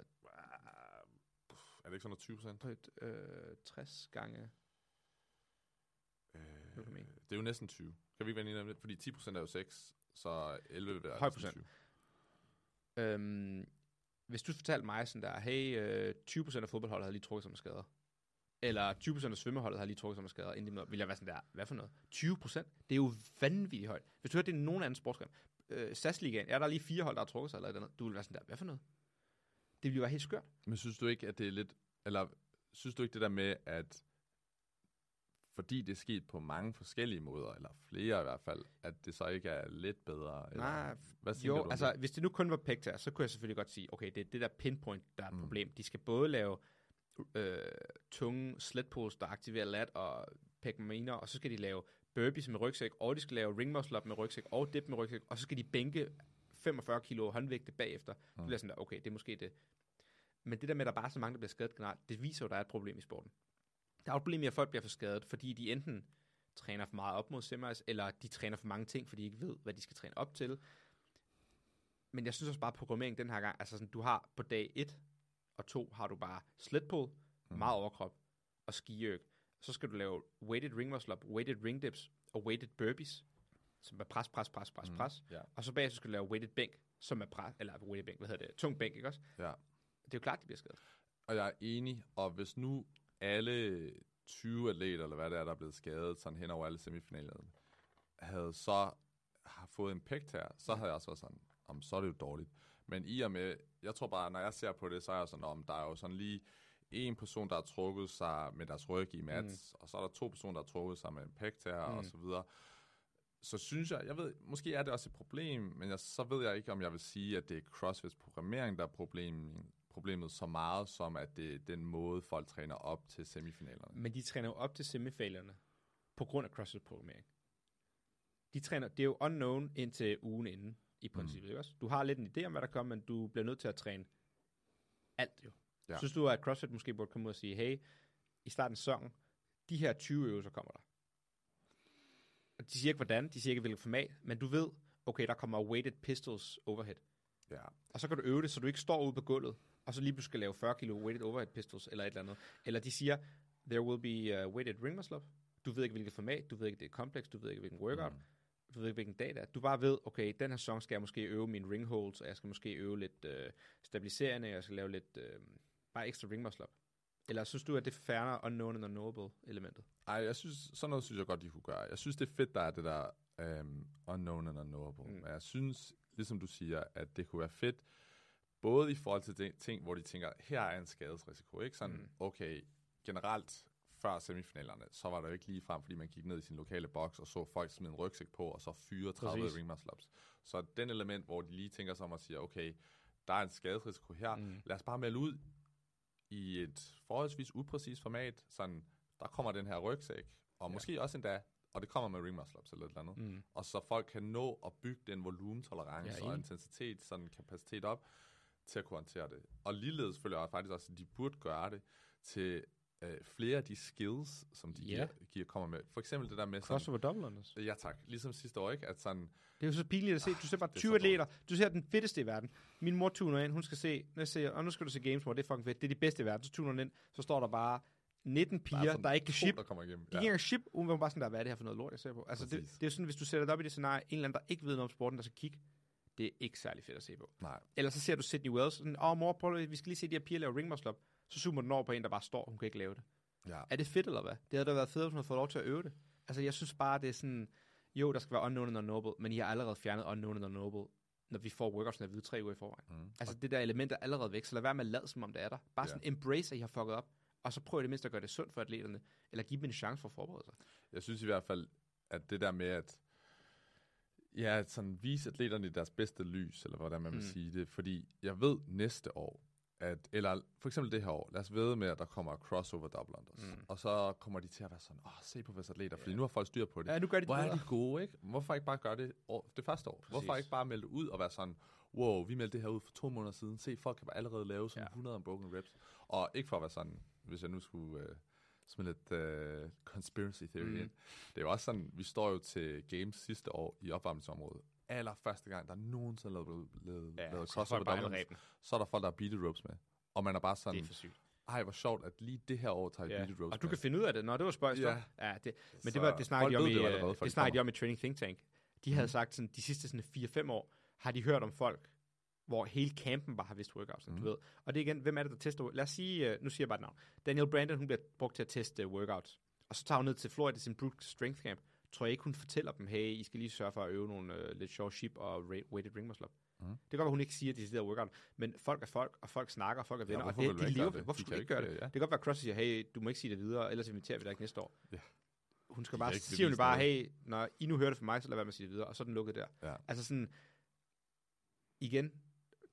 Er det ikke sådan noget 20 procent? Prøv at, øh, 60 gange... Øh, du det er jo næsten 20. Kan vi ikke være enige om det? Fordi 10 procent er jo 6, så 11 vil være Høj procent. Øhm, hvis du fortalte mig sådan der, hey, øh, 20% af fodboldholdet har lige trukket sig med skader. Eller 20% af svømmeholdet har lige trukket sig med skader, inden de møder, vil jeg være sådan der, hvad for noget? 20%? Det er jo vanvittigt højt. Hvis du hørte det i nogen anden sportsgren, øh, SAS-ligaen, er der lige fire hold, der har trukket sig eller et eller andet, du vil være sådan der, hvad for noget? Det ville jo være helt skørt. Men synes du ikke, at det er lidt... Eller synes du ikke det der med, at fordi det er sket på mange forskellige måder, eller flere i hvert fald, at det så ikke er lidt bedre? Eller, Nej, hvad Jo, du altså det? hvis det nu kun var pækter, så kunne jeg selvfølgelig godt sige, okay, det er det der pinpoint, der er et Mm. problem. De skal både lave øh, tunge sledpulls, der aktiverer lat og pækminer, og så skal de lave burpees med rygsæk, og de skal lave ring muscle up med rygsæk, og dip med rygsæk, og så skal de bænke 45 kilo håndvægte bagefter. Mm. Så bliver sådan der, okay, det er måske det. Men det der med, at der bare er så mange, der bliver skadet generelt, det viser jo, at der er et problem i sporten. Der er et problem i, at folk bliver for skadet, fordi de enten træner for meget op mod semis, eller de træner for mange ting, fordi de ikke ved, hvad de skal træne op til. Men jeg synes også bare, at programmering den her gang, altså sådan, du har på dag 1 og 2, har du bare slet pull, Mm. meget overkrop og skiøg. Så skal du lave weighted ring muscle up, weighted ring dips og weighted burpees, som er pres, pres, pres, pres, Mm. pres. Ja. Og så bagefter skal du lave weighted bænk, som er pres, eller weighted bænk, hvad hedder det, tung bænk, ikke også? Ja. Det er jo klart, de bliver skadet. Og jeg er enig, og hvis nu alle 20 atleter, eller hvad det er, der er blevet skadet sådan hen over alle semifinalerne, havde så har fået en pægt her, så havde jeg også været sådan, om så er det jo dårligt. Men i og med, jeg tror bare, når jeg ser på det, så er jeg sådan, om der er jo sådan lige en person, der har trukket sig med deres ryg i mats, mm. og så er der to personer, der har trukket sig med en pægt her, mm. Og så videre. Så synes jeg, jeg ved, måske er det også et problem, men jeg, så ved jeg ikke, om jeg vil sige, at det er CrossFits programmering, der er problemet, problemet så meget, som at det er den måde, folk træner op til semifinalerne. Men de træner jo op til semifinalerne på grund af CrossFit-programmering. De træner, det er jo unknown indtil ugen inden, i princippet, mm. ikke også? Du har lidt en idé om, hvad der kommer, men du bliver nødt til at træne alt jo. Ja. Ja. Synes du, at CrossFit måske burde komme ud og sige, hey, i starten af sæsonen, de her 20 øvelser kommer der. Og de siger ikke hvordan, de siger ikke hvilket format, men du ved, okay, der kommer weighted pistols overhead. Ja. Og så kan du øve det, så du ikke står ude på gulvet, og så lige pludselig skal lave 40 kilo weighted overhead pistols, eller et eller andet. Eller de siger, there will be uh, weighted ring muscle up. Du ved ikke, hvilket format, du ved ikke, det er kompleks, du ved ikke, hvilken workout, Mm. du ved ikke, hvilken dag det er. Du bare ved, okay, den her sæson skal jeg måske øve mine ring holds, og jeg skal måske øve lidt øh, stabiliserende, og jeg skal lave lidt, øh, bare ekstra ring muscle up. Eller synes du, at det er færre unknown and unknowable elementet? Ej, jeg synes, sådan noget synes jeg godt, de kunne gøre. Jeg synes, det er fedt, der er det der um, unknown and unknowable. Mm. Men jeg synes, ligesom du siger, at det kunne være fedt, både i forhold til de ting, hvor de tænker, her er en skadesrisiko, ikke? Sådan, mm. Okay, generelt før semifinalerne, så var der jo ikke lige frem, fordi man gik ned i sin lokale boks og så folk smide en rygsæk på, og så fyre 30 Præcis. ring muscle ups. Så den element, hvor de lige tænker sig om og siger, okay, der er en skadesrisiko her, mm. lad os bare melde ud i et forholdsvis upræcist format, sådan, der kommer den her rygsæk, og ja. måske også endda, og det kommer med ring muscle ups eller et eller andet, mm. og så folk kan nå at bygge den volumentolerance Ja, og intensitet, sådan kapacitet op, til at kunne håndtere det. Og ligeledes føler jeg faktisk også, at de burde gøre det til øh, flere af de skills, som de Ja. giver, giver, kommer med. For eksempel det der med Crossover double unders. ja tak, ligesom sidste år, ikke? At sådan, Det er jo så pinligt at se. Du ser bare det er 20 så atleter. Du ser den fedeste i verden. Min mor tuner ind. Hun skal se, når jeg ser, og nu skal du se Games, hvor det er fucking fedt. Det er de bedste i verden. Så tuner hun ind. Så står der bare 19 piger, der, sådan der ikke kan ship. der kommer igennem. De kan ship, uden bare sådan der, hvad er det her for noget lort, jeg ser på? Altså, det, Præcis. det, er sådan, hvis du sætter det op i det scenarie, en eller anden, der ikke ved noget om sporten, der skal kigge, det er ikke særlig fedt at se på. Nej, Eller så ser du Sydney Wells, sådan, åh mor, prøv vi skal lige se de her piger lave ring muscle up. Så zoomer den over på en, der bare står, hun kan ikke lave det. ja. Er det fedt, eller hvad? Det havde da været fedt, hvis hun havde fået lov til at øve det. Altså, jeg synes bare, det er sådan, jo, der skal være unknown and unknowable, men I har allerede fjernet unknown and unknowable, når vi får workoutsene at vide tre uger i forvejen. Mm. Altså, det der element er allerede væk, så lad være med at lade, som om det er der. Bare sådan embrace, at I har fucket op, og så prøv i det mindste at gøre det sundt for atleterne, eller give dem en chance for at forberede sig. Jeg synes i hvert fald, at det der med at, ja, sådan vise atleterne i deres bedste lys, eller hvordan man vil Mm. sige det, fordi jeg ved næste år, at, eller for eksempel det her år, lad os ved med, at der kommer crossover double unders, Mm. og så kommer de til at være sådan, åh, se på vores atleter, fordi nu har folk styr på det. Ja, nu gør de det Hvor er bedre. de gode, ikke? Hvorfor ikke bare gøre det år, det første år? Præcis. Hvorfor ikke bare melde det ud og være sådan, wow, vi meldte det her ud for to måneder siden. Se, folk kan bare allerede lave sådan Ja. ja. 100 unbroken reps. Og ikke for at være sådan, hvis jeg nu skulle øh, smide lidt øh, conspiracy theory Mm. mm. ind. Det er jo også sådan, vi står jo til games sidste år i opvarmningsområdet. Aller første gang, der nogensinde er lavet, lavet, Ja, lavet så crossover ræben. så er der folk, der har beatet ropes med. Og man er bare sådan, Det er for sygt. ej, hvor sjovt, at lige det her år tager Ja. beatet ropes Og du kan finde ud af det. Nå, det var spøjst. Ja. Ja. det, men Så det, var, det snakkede de om i, det øh, allerede, før det de snakkede de om i Training Think Tank. De havde sagt sådan, de sidste sådan 4-5 år, har de hørt om folk, hvor hele campen bare har vidst workouts, mm. du ved. Og det er igen, hvem er det, der tester? Lad os sige, øh, nu siger jeg bare et navn. Daniel Brandon, hun bliver brugt til at teste øh, workouts. Og så tager hun ned til Florida til sin Brute Strength Camp. Tror jeg ikke, hun fortæller dem, hey, I skal lige sørge for at øve nogle øh, lidt short sheep og weighted ring muscle up. Mhm. Det kan godt være, hun ikke siger, at de sidder workout, men folk er folk, og folk snakker, og folk er venner, og hvorfor det, de lever det. Hvorfor De skulle du ikke gøre det? ja. Det kan godt være, at CrossFit siger, hey, du må ikke sige det videre, ellers inviterer vi dig ikke næste år. Ja. Hun skal De bare, siger hun bare, hey, når I nu hører det fra mig, så lad være med at sige det videre, og så er den lukket der. Ja. Altså sådan, igen,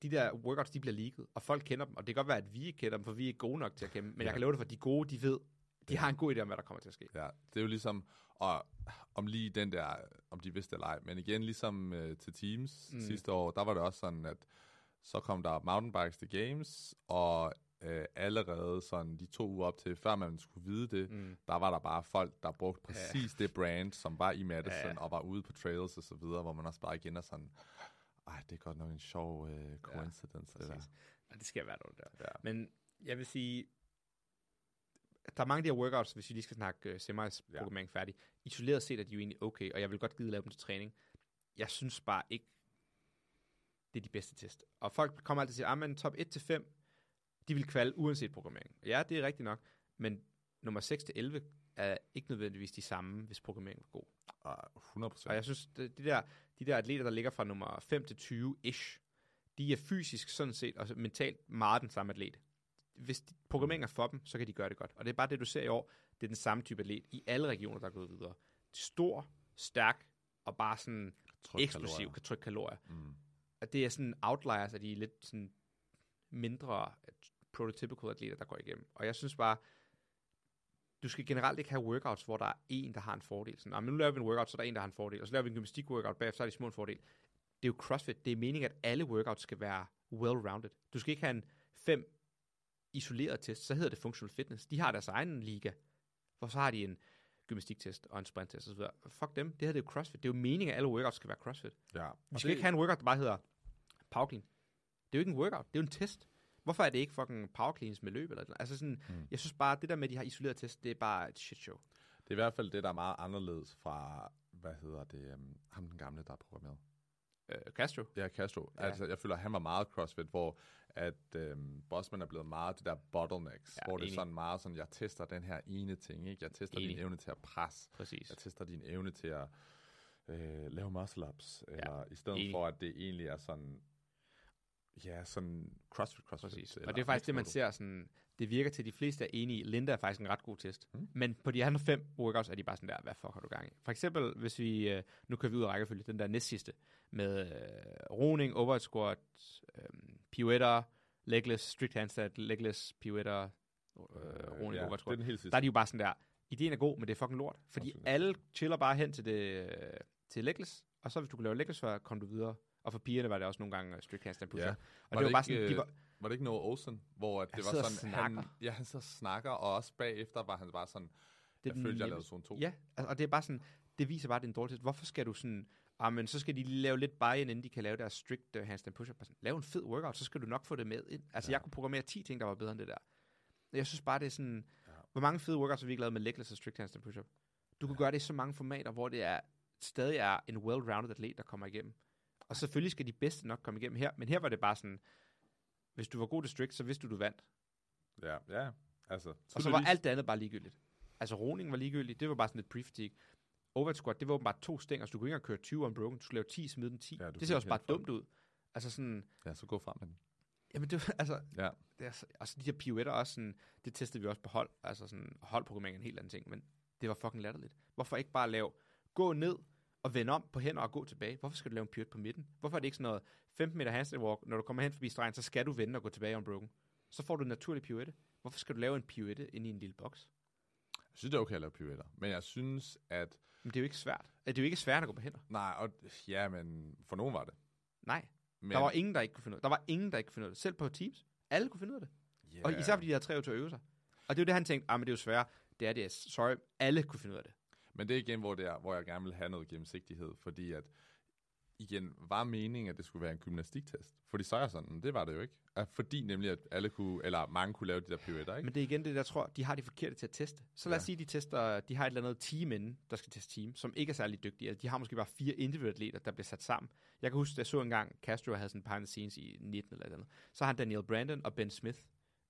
de der workouts, de bliver leaget, og folk kender dem, og det kan godt være, at vi ikke kender dem, for vi er ikke gode nok til at dem, men jeg Ja. kan love det for, at de gode, de ved, de har en god idé om, hvad der kommer til at ske. Ja, det er jo ligesom, og om lige den der, om de vidste eller ej, men igen, ligesom øh, til Teams Mm. sidste år, der var det også sådan, at så kom der mountainbikes til Games, og øh, allerede sådan de to uger op til, før man skulle vide det, Mm. der var der bare folk, der brugte præcis det brand, som var i Madison, Ja. ja. og var ude på trails og så videre, hvor man også bare igen er sådan, ej, det er godt nok en sjov øh, coincidence, ja, det der. Ja, det skal være noget der. Ja. Men jeg vil sige, der er mange af de her workouts, hvis vi lige skal snakke uh, semis Ja. programmering færdig. Isoleret set er de jo egentlig okay, og jeg vil godt gide lave dem til træning. Jeg synes bare ikke, det er de bedste test. Og folk kommer altid og siger, at top 1-5, de vil kvalde uanset programmering. Ja, det er rigtigt nok, men nummer 6-11 er ikke nødvendigvis de samme, hvis programmeringen er god. Ah, 100 procent. Og jeg synes, de, der, de der atleter, der ligger fra nummer 5 til 20-ish, de er fysisk sådan set, og mentalt meget den samme atlet. Hvis de, programmering er for dem, så kan de gøre det godt. Og det er bare det, du ser i år. Det er den samme type atlet i alle regioner, der er gået videre. Stor, stærk og bare sådan Tryk eksplosiv, kalorier. kan trykke kalorier. Mm. At det er sådan outliers af de lidt sådan mindre prototypical atleter, der går igennem. Og jeg synes bare, du skal generelt ikke have workouts, hvor der er en, der har en fordel. Sådan, "Ah, men nu laver vi en workout, så er der en, der har en fordel. Og så laver vi en gymnastik-workout, bagefter så er de små en fordel. Det er jo CrossFit. Det er meningen, at alle workouts skal være well-rounded. Du skal ikke have en fem isoleret test, så hedder det functional fitness. De har deres egen liga, hvor så har de en gymnastiktest og en sprinttest osv. Fuck dem, det her det er jo CrossFit. Det er jo meningen, at alle workouts skal være CrossFit. Ja. Vi skal ikke have en workout, der bare hedder power clean. Det er jo ikke en workout, det er jo en test. Hvorfor er det ikke fucking power cleans med løb? Eller, altså sådan, mm. Jeg synes bare, det der med, at de har isoleret test, det er bare et shit show. Det er i hvert fald det, der er meget anderledes fra, hvad hedder det, um, ham den gamle, der er programmeret. Øh, Castro? Ja, Castro. Ja. Ja. Altså, jeg føler, at han var meget CrossFit, hvor at øhm, Bossman er blevet meget det der bottlenecks, Ja, ja, hvor det er enig. sådan meget sådan, jeg tester den her ene ting, ikke? Jeg tester Enig. din evne til at presse, Præcis. jeg tester din evne til at øh, lave muscle ups, eller i stedet enig. for, at det egentlig er sådan, Ja, sådan CrossFit, CrossFit. Præcis. Og det er faktisk det, man ser sådan, det virker til, at de fleste er enige. Linda er faktisk en ret god test. Mm. Men på de andre fem workouts er de bare sådan der, hvad fuck har du gang i? For eksempel, hvis vi, øh, nu kører vi ud af rækkefølge, den der næst sidste, med øh, roning, overhead squat, øh, pirouetter, legless, strict handstand, legless, pirouetter, øh, roning, ja, overhead det er squat. den helt sidste. Der er de jo bare sådan der, ideen er god, men det er fucking lort. Fordi Absolut. alle chiller bare hen til det øh, til legless, og så hvis du kan lave legless, så kommer du videre. Og for pigerne var det også nogle gange strict handstand pusher. Ja. Og Var det var det bare ikke, sådan, de øh, var, Var det ikke Noah Olsen, hvor at det var sådan, han, ja, han og snakker, og også bagefter var han bare sådan, det jeg følte, jeg lavede zone 2. Ja, altså, og det er bare sådan, det viser bare, at det er en dårlig test. Hvorfor skal du sådan, ah, men så skal de lave lidt buy-in, inden de kan lave deres strict uh, handstand push-up. Bare Lav en fed workout, så skal du nok få det med ind. Altså, Ja. ja. jeg kunne programmere 10 ting, der var bedre end det der. Jeg synes bare, det er sådan, Ja. ja. hvor mange fede workouts har vi ikke lavet med legless og strict handstand push-up? Du kan gøre det i så mange formater, hvor det er stadig er en well-rounded atlet, der kommer igennem. Og selvfølgelig skal de bedste nok komme igennem her, men her var det bare sådan, hvis du var god til strict, så vidste du, du vandt. Ja, ja. Altså, Og så var alt det andet bare ligegyldigt. Altså roning var ligegyldigt, det var bare sådan lidt pre-fatigue. Overhead squat, det var åbenbart to stænger, så du kunne ikke engang køre 20 unbroken, du skulle lave 10, smide den 10. Ja, det ser også bare dumt ud. Altså sådan, Ja, så gå frem med den. jamen det var, altså, Ja. det er, så- altså de her pirouetter også sådan, det testede vi også på hold, altså sådan, holdprogrammering er en helt anden ting, men det var fucking latterligt. Hvorfor ikke bare lave, gå ned og vende om på hænder og gå tilbage? Hvorfor skal du lave en pirouette på midten? Hvorfor er det ikke sådan noget 15 meter handstand walk, når du kommer hen forbi stregen, så skal du vende og gå tilbage unbroken? Så får du en naturlig pirouette. Hvorfor skal du lave en pirouette ind i en lille boks? Jeg synes, det er okay at lave pirouetter. Men jeg synes, at... Men det er jo ikke svært. Det er jo ikke svært at gå på hænder. Nej, og, ja, men for nogen var det. Nej, Men, der var ingen, der ikke kunne finde ud af det. Der var ingen, der ikke kunne finde ud af det. Selv på Teams. Alle kunne finde ud af det. yeah. Og især fordi de havde tre til at øve sig. Og det er jo det, han tænkte, ah, men det er jo svært. Det er det. Sorry, alle kunne finde ud af det. Men det er igen, hvor, det er, hvor jeg gerne vil have noget gennemsigtighed, fordi at, igen, var meningen, at det skulle være en gymnastiktest? Fordi så er jeg sådan, det var det jo ikke. Fordi nemlig, at alle kunne, eller mange kunne lave de der pirouetter, ikke? Men det er igen det, der tror, de har de forkerte til at teste. Så lad os Ja. sige, de tester, de har et eller andet team inden, der skal teste team, som ikke er særlig dygtige. Altså, de har måske bare fire individuelle atleter, der bliver sat sammen. Jeg kan huske, at jeg så engang, Castro havde sådan behind the scenes i 19 eller et eller andet. Så har han Daniel Brandon og Ben Smith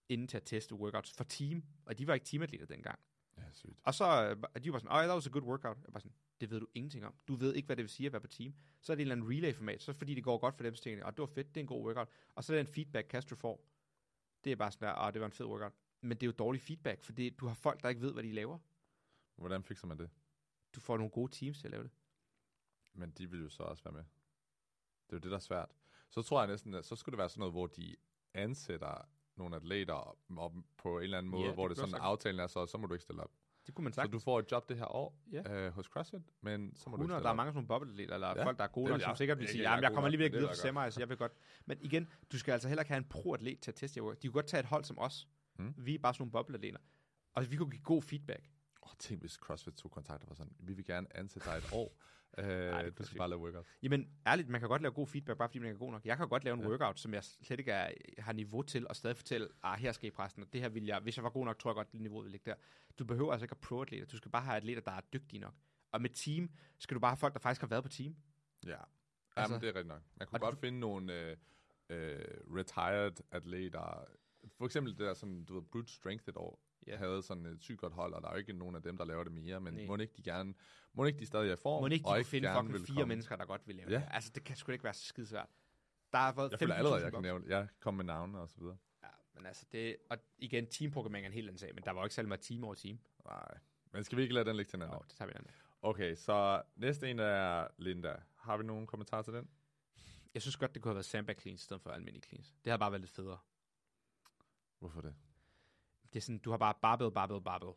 inden til at teste workouts for team, og de var ikke teamatleter dengang. Ja, sygt. Og så øh, de var sådan, oh, that was a good workout. Jeg var sådan, det ved du ingenting om. Du ved ikke, hvad det vil sige at være på team. Så er det en eller anden relay-format, så fordi det går godt for dem, så tænker jeg, oh, det var fedt, det er en god workout. Og så er den feedback, Castro får. Det er bare sådan der, oh, det var en fed workout. Men det er jo dårlig feedback, for det, du har folk, der ikke ved, hvad de laver. Hvordan fikser man det? Du får nogle gode teams til at lave det. Men de vil jo så også være med. Det er jo det, der er svært. Så tror jeg næsten, at så skulle det være sådan noget, hvor de ansætter nogle atleter op, på en eller anden måde, Ja, hvor det sådan, også aftalen er så, så må du ikke stille op. Det kunne man Så sagt. du får et job det her år Ja. øh, hos CrossFit, men så må du 100, ikke stille der er op. mange sådan nogle bobbleatleter, eller Ja, folk, der er gode nok, som jeg. sikkert vil sige, jeg er ja, jeg god kommer alligevel ikke videre for jeg semi, så jeg vil godt. Men igen, du skal altså heller ikke have en pro-atlet til at teste jer. De kunne godt tage et hold som os. Mm. Vi er bare sådan nogle bobleatleter. Og vi kunne give god feedback. Oh, tænk, hvis CrossFit tog kontakt og var sådan, vi vil gerne ansætte dig et år. *laughs* Øh, er du skal sygt. bare lave workout. Jamen, ærligt, man kan godt lave god feedback, bare fordi man er god nok. Jeg kan godt lave en Ja. workout, som jeg slet ikke er, har niveau til, og stadig fortælle, ah, her skal I præsten, og det her vil jeg, hvis jeg var god nok, tror jeg godt, det niveau vil ligge der. Du behøver altså ikke have pro-atleter, du skal bare have atleter, der er dygtige nok. Og med team, skal du bare have folk, der faktisk har været på team. Ja, Altså- Jamen, det er rigtigt nok. Man kunne godt finde nogle øh, øh, retired atleter. For eksempel det der sådan, du ved, brute strength et år, Ja. havde sådan et sygt godt hold, og der er jo ikke nogen af dem, der laver det mere, men Nej. må ikke de gerne, må ikke de stadig er i form, Må ikke de og kunne finde gerne vil fire komme. mennesker, der godt vil lave Ja. det? Altså, det kan sgu ikke være så skide svært. Der har været Jeg føler 15.000 allerede, jeg kan nævne, jeg kom med navne og så videre. Ja, men altså det, og igen, teamprogrammering er en helt anden sag, men der var jo ikke særlig meget team over team. Nej, men skal vi ikke lade den ligge til hinanden? Nå, det tager vi en anden. Okay, så næste en er Linda. Har vi nogen kommentarer til den? Jeg synes godt, det kunne have været sandbag cleans i stedet for almindelig cleans. Det havde bare været lidt federe. Hvorfor det? Det er sådan, du har bare barbell, barbell, barbell.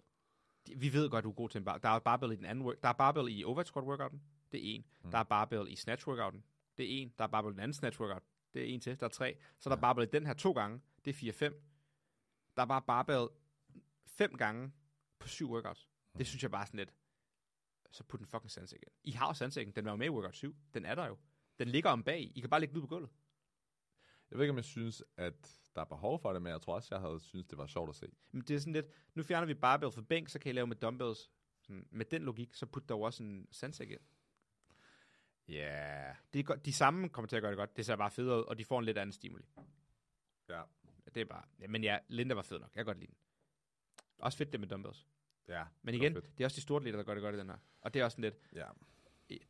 Vi ved godt, du er god til en barbell. Der er barbell i den anden work. Der er barbell i overhead squat workouten. Det er en. Mm. Der er barbell i snatch workouten. Det er en. Der er barbell i den anden snatch workout. Det er en til. Der er tre. Så er der Ja. barbell i den her to gange. Det er 4-5. Der er bare barbell fem gange på syv workouts. Mm. Det synes jeg bare er sådan lidt. Så put den fucking sandsæk ind. I har jo sandsækken. Den var jo med i workout 7. Den er der jo. Den ligger om bag. I kan bare lægge den ud på gulvet. Jeg ved ikke, om jeg synes, at der er behov for det, men jeg tror også, jeg havde synes det var sjovt at se. Men det er sådan lidt, nu fjerner vi barbell fra bænk, så kan I lave med dumbbells. Sådan, med den logik, så put der jo også en sandsæk ind. Ja. Yeah. Det godt, de samme kommer til at gøre det godt. Det ser bare federe ud, og de får en lidt anden stimuli. Ja. Det er bare, ja, men ja, Linda var fed nok. Jeg kan godt lide den. Også fedt det med dumbbells. Ja. Men det igen, fedt. det er også de store atleter, der gør det godt i den her. Og det er også sådan lidt, Ja.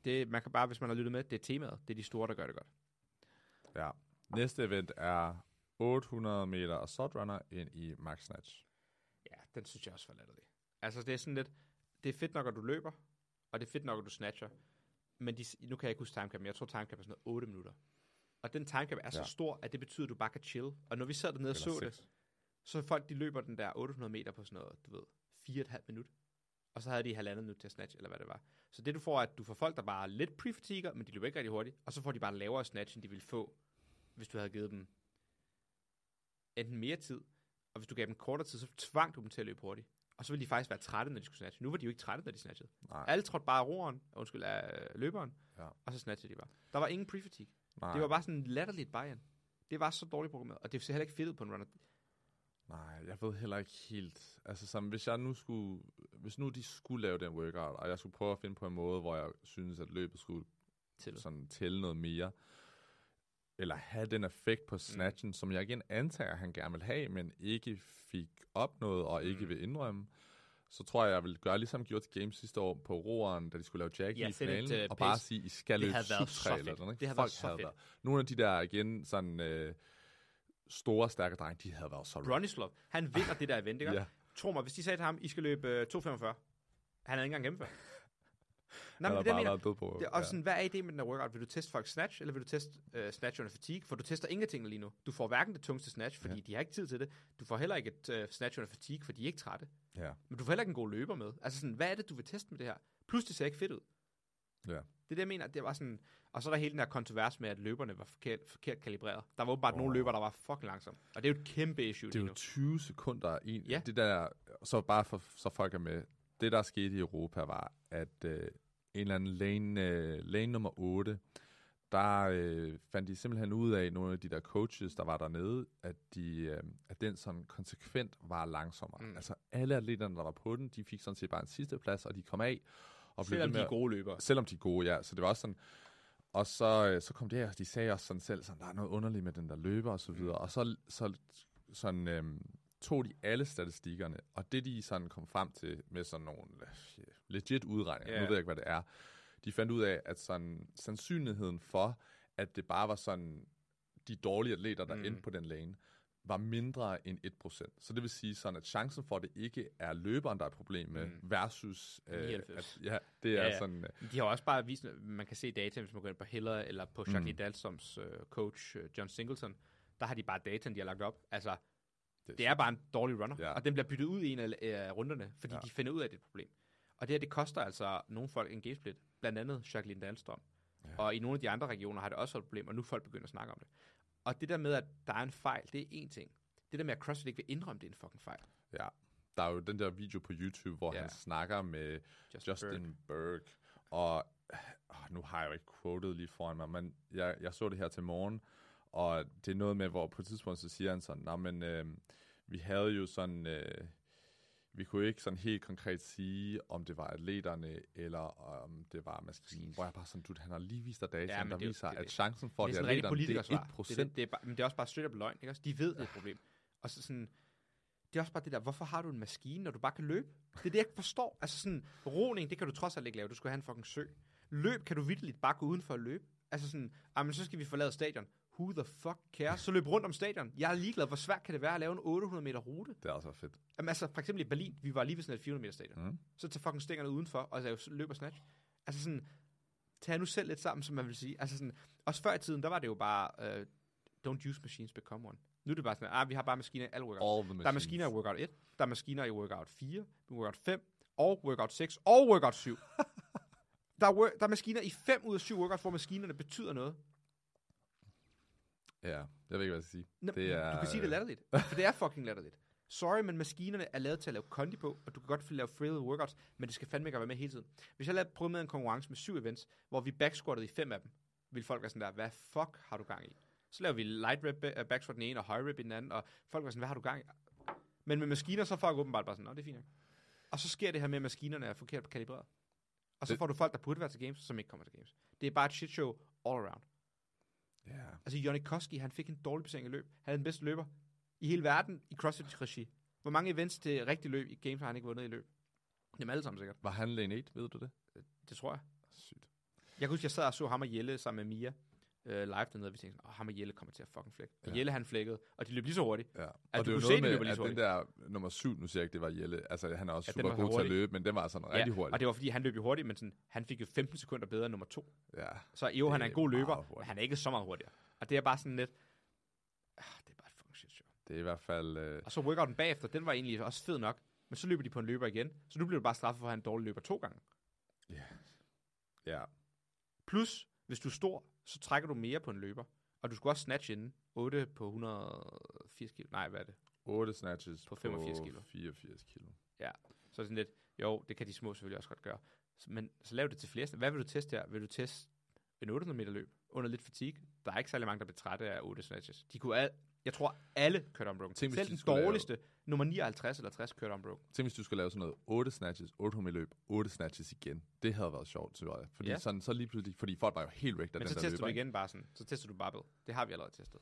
det, man kan bare, hvis man har lyttet med, det er temaet. Det er de store, der gør det godt. Ja. Næste event er 800 meter assault runner ind i max snatch. Ja, den synes jeg også var latterlig. Altså, det er sådan lidt, det er fedt nok, at du løber, og det er fedt nok, at du snatcher, men de, nu kan jeg ikke huske timecap, men jeg tror timecap er sådan noget 8 minutter. Og den timecap er ja. så stor, at det betyder, at du bare kan chill. Og når vi sad dernede og så det, seks. så folk, de løber den der 800 meter på sådan noget, du ved, 4,5 minut. Og så havde de halvandet minut til at snatch, eller hvad det var. Så det du får, er, at du får folk, der bare er lidt pre men de løber ikke rigtig hurtigt, og så får de bare lavere snatch, end de ville få, hvis du havde givet dem enten mere tid, og hvis du gav dem kortere tid, så tvang du dem til at løbe hurtigt. Og så ville de faktisk være trætte, når de skulle snatche. Nu var de jo ikke trætte, når de snatchede. Nej, Alle trådte bare af roeren, undskyld, af løberen, Ja. og så snatchede de bare. Der var ingen pre nej, Det var bare sådan latterligt buy Det var så dårligt programmeret, og det ser heller ikke fedt ud på en runner. nej, jeg ved heller ikke helt. Altså, som, hvis jeg nu skulle, hvis nu de skulle lave den workout, og jeg skulle prøve at finde på en måde, hvor jeg synes, at løbet skulle Til. sådan tælle noget mere, eller have den effekt på snatchen, mm. som jeg igen antager, han gerne vil have, men ikke fik opnået og ikke Mm. vil indrømme, så tror jeg, jeg vil gøre ligesom gjort til Games sidste år på roeren, da de skulle lave Jackie Ja, i send et, finalen, øh, og bare pace. sige, I skal løbe sub så 3 eller sådan, ikke? Det havde Folk været så havde fedt. været. Nogle af de der igen sådan øh, store, stærke drenge, de havde været så Bronislav, han vinder det der event, ikke? *laughs* Ja. Tro mig, hvis de sagde til ham, I skal løbe øh, 2.45, han havde ikke engang gennemført. Nej, men det, er bare mener, været på. det er også sådan, hvad er ideen med den her workout? Vil du teste folk snatch, eller vil du teste uh, snatch under fatigue? For du tester ingenting lige nu. Du får hverken det tungste snatch, fordi Ja. de har ikke tid til det. Du får heller ikke et uh, snatch under fatigue, for de er ikke trætte. ja. Men du får heller ikke en god løber med. Altså sådan, hvad er det, du vil teste med det her? Plus, det ser ikke fedt ud. Ja. Det er det, jeg mener. Det var sådan... Og så er der hele den her kontrovers med, at løberne var forkert, forkert kalibreret. Der var åbenbart oh. nogle løber, der var fucking langsomme. Og det er jo et kæmpe issue Det er jo nu. 20 sekunder i Ja. det der, så bare for, så folk er med. Det, der skete i Europa, var, at øh, en eller anden lane, øh, lane nummer 8, der øh, fandt de simpelthen ud af, nogle af de der coaches, der var dernede, at, de, øh, at den sådan konsekvent var langsommere. Mm. Mm. Altså alle atleterne, der var på den, de fik sådan set bare en sidste plads, og de kom af. Og blev Selvom de med er gode løbere. Selvom de er gode, ja. Så det var også sådan... Og så, øh, så kom det her, og de sagde også sådan selv, sådan, der er noget underligt med den der løber og så videre. Og så, så sådan, øhm, tog de alle statistikkerne, og det de sådan kom frem til med sådan nogle legit udregninger, Ja. nu ved jeg ikke, hvad det er, de fandt ud af, at sådan, sandsynligheden for, at det bare var sådan de dårlige atleter, der Mm. endte på den lane, var mindre end 1%. Så det vil sige sådan, at chancen for, at det ikke er løberen, der er et problem med, Mm. versus... Øh, 99. at, ja, det er Ja, ja. sådan... Øh, De har også bare vist, man kan se data, hvis man går ind på Hiller eller på Jackie Mm. Dalsoms øh, coach, øh, John Singleton. Der har de bare data, de har lagt op. Altså, det, det er bare en dårlig runner, Ja. og den bliver byttet ud i en af øh, runderne, fordi Ja. de finder ud af, at det er et problem. Og det her, det koster altså nogle folk en gamesplit, blandt andet Jacqueline Dahlstrøm. Ja. Og i nogle af de andre regioner har det også været et problem, og nu er folk begyndt at snakke om det. Og det der med, at der er en fejl, det er én ting. Det der med, at CrossFit ikke vil indrømme, det er en fucking fejl. Ja, der er jo den der video på YouTube, hvor Ja. ja. han snakker med Justin, Justin Berg, og øh, nu har jeg jo ikke quoted lige foran mig, men jeg, jeg så det her til morgen, og det er noget med, hvor på et tidspunkt så siger han sådan, nej, men øh, vi havde jo sådan, øh, vi kunne ikke sådan helt konkret sige, om det var atleterne, eller om det var maskinen, hvor jeg bare sådan, dude, han har lige vist dig data, Ja, der det er viser, det er at det. chancen for, det at er det er atleterne, det er politikersvar. 1%. Det, det, det er bare, men det er også bare straight up løgn, ikke også? De ved, det er et problem. Og så sådan, det er også bare det der, hvorfor har du en maskine, når du bare kan løbe? Det er det, jeg ikke forstår. Altså sådan, roning, det kan du trods alt ikke lave. Du skal have en fucking sø. Løb kan du vitterligt bare gå uden for at løbe. Altså sådan, ah, men så skal vi forlade stadion. Who the fuck cares? Så løb rundt om stadion. Jeg er ligeglad, hvor svært kan det være at lave en 800 meter rute? Det er altså fedt. Jamen, altså, for eksempel i Berlin, vi var lige ved sådan et 400 meter stadion. Mm. Så tager fucking stængerne udenfor, og lave løb og snatch. Altså sådan, tag nu selv lidt sammen, som man vil sige. Altså sådan, også før i tiden, der var det jo bare, uh, don't use machines, become one. Nu er det bare sådan, ah, vi har bare maskiner i alle workouts. All the Der er maskiner i workout 1, der er maskiner i workout 4, workout 5, og workout 6, og workout 7. *laughs* der, er, der er maskiner i 5 ud af 7 workouts, hvor maskinerne betyder noget. Ja, jeg ved ikke, hvad jeg skal sige. Nå, Det er, du kan sige det er øh, latterligt, for det er fucking latterligt. Sorry, men maskinerne er lavet til at lave kondi på, og du kan godt lave free workouts, men det skal fandme ikke være med hele tiden. Hvis jeg lavede prøve med en konkurrence med syv events, hvor vi backsquattede i fem af dem, ville folk være sådan der, hvad fuck har du gang i? Så laver vi light rep uh, backsquat den ene, og high rep i den anden, og folk var sådan, hvad har du gang i? Men med maskiner, så er folk åbenbart bare sådan, nå, det er fint. Og så sker det her med, at maskinerne er forkert kalibreret. Og så får du folk, der burde være til games, som ikke kommer til games. Det er bare et shit show all around. Ja, Altså, Johnny Koski, han fik en dårlig placering i løb. Han er den bedste løber i hele verden i CrossFit-regi. Hvor mange events til rigtig løb i games har han ikke vundet i løb? Dem alle sammen sikkert. var han lane 8, ved du det? Det tror jeg. Sygt. Jeg kan huske, jeg sad og så ham og Jelle sammen med Mia. Øh, live dernede, og vi tænkte, åh, ham og Jelle kommer til at fucking flække. Og Ja. Jelle han flækkede, og de løb lige så hurtigt. Ja. Og Altså, det du kunne se, de med, lige at så den der nummer syv, nu siger jeg ikke, det var Jelle, altså han er også Ja, super god til at løbe, men den var sådan rigtig hurtig. og det var fordi, han løb jo hurtigt, men sådan, han fik jo 15 sekunder bedre end nummer to. Ja. Så jo, Det han er en god løber, hurtigt. men han er ikke så meget hurtigere. Og det er bare sådan lidt, ah, det er bare et fucking shit show. Det er i hvert fald... Øh, Og så workouten bagefter, den var egentlig også fed nok, men så løber de på en løber igen, så nu bliver du bare straffet for at have en dårlig løber to gange. ja. Plus, hvis du er stor, så trækker du mere på en løber. Og du skulle også snatch inden. 8 på 180 kilo. Nej, hvad er det? 8 snatches På 85 kilo. 84 kilo. Så er det sådan lidt, jo, det kan de små selvfølgelig også godt gøre. Men så lav det til flere. Hvad vil du teste her? Vil du teste en 800 meter løb under lidt fatigue? Der er ikke særlig mange, der bliver trætte af 8 snatches. De kunne al, jeg tror, alle kørte unbroken. Tænk, Selv de den skulle lave- dårligste, nummer 59 eller 60, kørte unbroken. Tænk, hvis du skulle lave sådan noget 8 snatches, 800 meter løb, 8 snatches igen. Det havde været sjovt, tror jeg. Fordi, Ja. sådan, så lige pludselig, fordi folk var jo helt væk, da Men den så der tester løber, du igen bare sådan. Så tester du barbell. Det har vi allerede testet.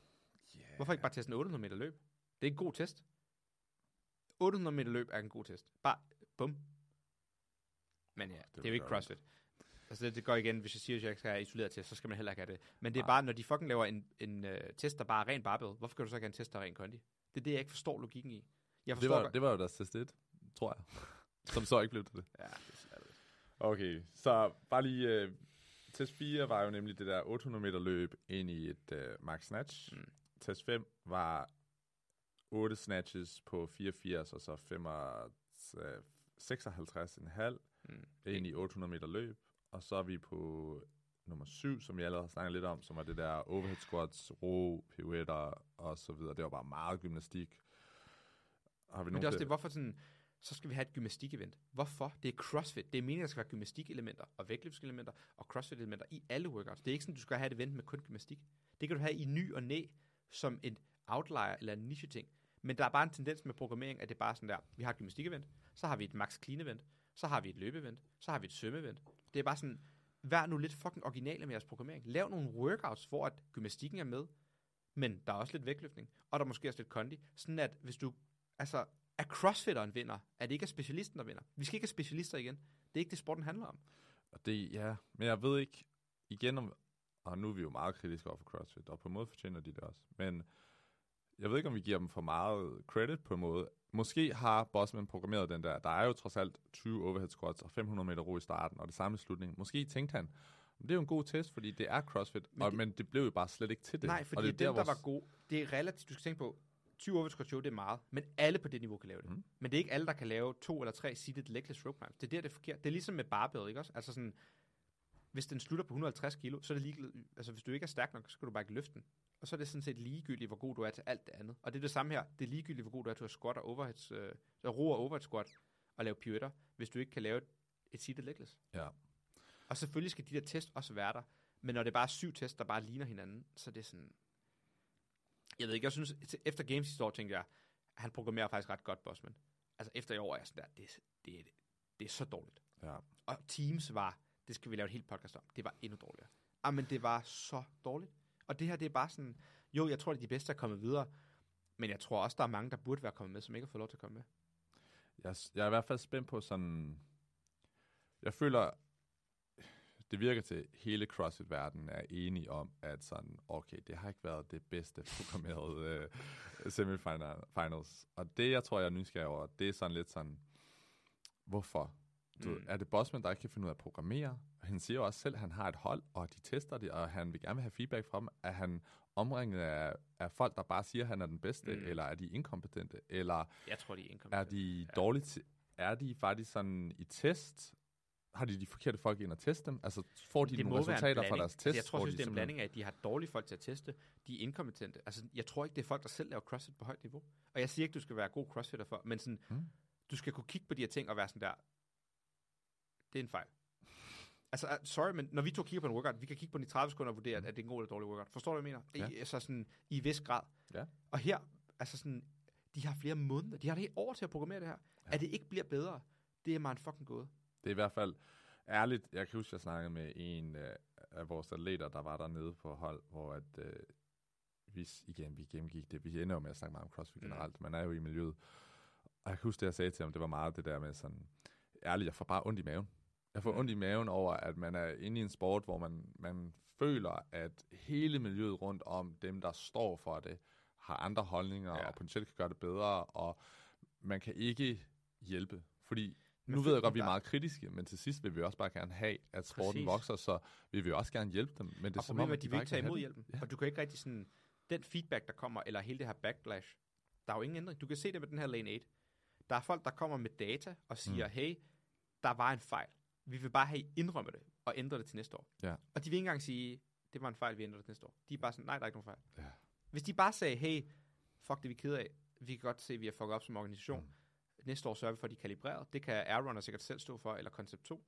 Yeah. Hvorfor ikke bare teste en 800 meter løb? Det er en god test. 800 meter løb er en god test. Bare, bum. Men ja, det, det er jo ikke CrossFit. Altså det, det går igen, hvis jeg siger, at jeg skal have isoleret test, så skal man heller ikke have det. Men det er Nej. bare, når de fucking laver en, en uh, test, der bare er ren barbell, hvorfor kan du så ikke have en test, der er ren kondi? Det er det, jeg ikke forstår logikken i. Jeg Det forstår var, godt. det var jo deres test 1, tror jeg. *laughs* Som så ikke blev til det. Ja, det er slatterligt. Okay, så bare lige... Øh, test 4 var jo nemlig det der 800 meter løb ind i et øh, max snatch. Mm. Test 5 var 8 snatches på 84, og så 5, øh, 56,5 Mm. ind i 800 meter løb. Og så er vi på nummer 7, som vi allerede har snakket lidt om, som var det der overhead squats, ro, pirouetter og så videre. Det var bare meget gymnastik. Har vi Men det er også det, hvorfor sådan, så skal vi have et gymnastik-event. Hvorfor? Det er CrossFit. Det er meningen, at der skal være gymnastikelementer og vægtløftselementer og CrossFit-elementer i alle workouts. Det er ikke sådan, du skal have et event med kun gymnastik. Det kan du have i ny og næ som en outlier eller en niche-ting. Men der er bare en tendens med programmering, at det er bare sådan der, vi har et gymnastik-event, så har vi et max clean-event, så har vi et løbe-event, så har vi et svømme-event. Det er bare sådan, vær nu lidt fucking originale med jeres programmering. Lav nogle workouts, hvor at gymnastikken er med, men der er også lidt vægtløftning, og der er måske også lidt kondi, sådan at hvis du, altså, er crossfitteren vinder, at det ikke er specialisten, der vinder. Vi skal ikke have specialister igen. Det er ikke det, sporten handler om. Og det, ja, men jeg ved ikke, igen om, og nu er vi jo meget kritiske over for CrossFit, og på en måde fortjener de det også, men jeg ved ikke, om vi giver dem for meget credit på en måde. Måske har Bossman programmeret den der, der er jo trods alt 20 overhead squats og 500 meter ro i starten, og det samme i slutningen. Måske tænkte han, det er jo en god test, fordi det er CrossFit, Men og, det- men det blev jo bare slet ikke til det. Nej, fordi og det er dem, der vores- var gode. Det er relativt, du skal tænke på, 20 overhead show, det er meget, men alle på det niveau kan lave det. Mhm. Men det er ikke alle, der kan lave to eller tre seated legless rope climbs. Det er der, det er forkert. Det er ligesom med barbell, ikke også? Altså sådan, hvis den slutter på 150 kilo, så er det ligegyldigt. Altså hvis du ikke er stærk nok, så skal du bare ikke løfte den. Og så er det sådan set ligegyldigt, hvor god du er til alt det andet. Og det er det samme her. Det er ligegyldigt, hvor god du er til at squat og overhead, øh, at ro og overhead squat og lave pirouetter, hvis du ikke kan lave et, et seated legless. Ja. Og selvfølgelig skal de der test også være der. Men når det er bare syv tests, der bare ligner hinanden, så er det sådan... Jeg ved ikke, jeg synes, efter Games sidste år, tænkte jeg, han programmerer faktisk ret godt, Bosman. Altså efter i år er jeg sådan der, det, det, det, det er så dårligt. ja. Og Teams var, det skal vi lave et helt podcast om, det var endnu dårligere. Ah, men det var så dårligt. Og det her, det er bare sådan, jo, jeg tror, det er de bedste, der er kommet videre, men jeg tror også, der er mange, der burde være kommet med, som ikke har fået lov til at komme med. Jeg, er- jeg er i hvert fald spændt på sådan... Jeg føler, det virker til, at hele CrossFit-verdenen er enige om, at sådan, okay, det har ikke været det bedste programmerede uh, semifinals. Og det, jeg tror, jeg er nysgerrig over, det er sådan lidt sådan, hvorfor? Du, Mm. Er det Bossman, der ikke kan finde ud af at programmere? Han siger jo også selv, at han har et hold, og de tester det, og han vil gerne have feedback fra dem. Er han omringet af, af folk, der bare siger, at han er den bedste, Mm. eller er de inkompetente, eller Jeg tror, de er er inkompetente. de Ja. dårligt er de faktisk sådan i test? Har de de forkerte folk ind at teste dem? Altså får de Det nogle resultater fra deres test? jeg tror, synes, de det er en blanding af, at de har dårlige folk til at teste, de er inkompetente. Altså, jeg tror ikke, det er folk, der selv laver CrossFit på højt niveau. Og jeg siger ikke, du skal være god CrossFitter for, men sådan, Mm. du skal kunne kigge på de her ting og være sådan der, det er en fejl. Altså, sorry, men når vi to kigger på en workout, vi kan kigge på den i 30 sekunder og vurdere, at det er en god eller dårlig workout. Forstår du, hvad jeg mener? I, altså sådan, i vis grad. Ja. Og her, altså sådan, de har flere måneder, de har et helt år til at programmere det her. Ja. At det ikke bliver bedre, det er mig en fucking gåde. Det er i hvert fald ærligt. Jeg kan huske, jeg snakkede med en øh, af vores atleter, der var dernede på hold, hvor at, øh, vi, igen, vi gennemgik det. Vi ender jo med at snakke meget om CrossFit Mm. generelt. Man er jo i miljøet. Og jeg kan huske, det jeg sagde til ham, det var meget det der med sådan, ærligt, jeg får bare ondt i maven. Jeg får ondt i maven over, at man er inde i en sport, hvor man, man føler, at hele miljøet rundt om dem, der står for det, har andre holdninger Ja. og potentielt kan gøre det bedre, og man kan ikke hjælpe. Fordi Men nu ved jeg godt, vi er meget kritiske, men til sidst vil vi også bare gerne have, at sporten Præcis. vokser, så vi vil også gerne hjælpe dem. Men det er og som om, at at de vil ikke tage imod hjælpen. Ja. Og du kan ikke rigtig sådan, den feedback, der kommer, eller hele det her backlash, der er jo ingen ændring. Du kan se det med den her Lane 8. Der er folk, der kommer med data og siger, mm. hey, der var en fejl. Vi vil bare have I indrømme det, og ændre det til næste år. Ja. Og de vil ikke engang sige, det var en fejl, vi ændrer det til næste år. De er bare sådan, nej, der er ikke nogen fejl. Ja. Hvis de bare sagde, hey, fuck det, vi er ked af. Vi kan godt se, at vi har fucket op som organisation. Mm. Næste år sørger vi for, at de er kalibreret. Det kan Airrunner sikkert selv stå for, eller Concept 2.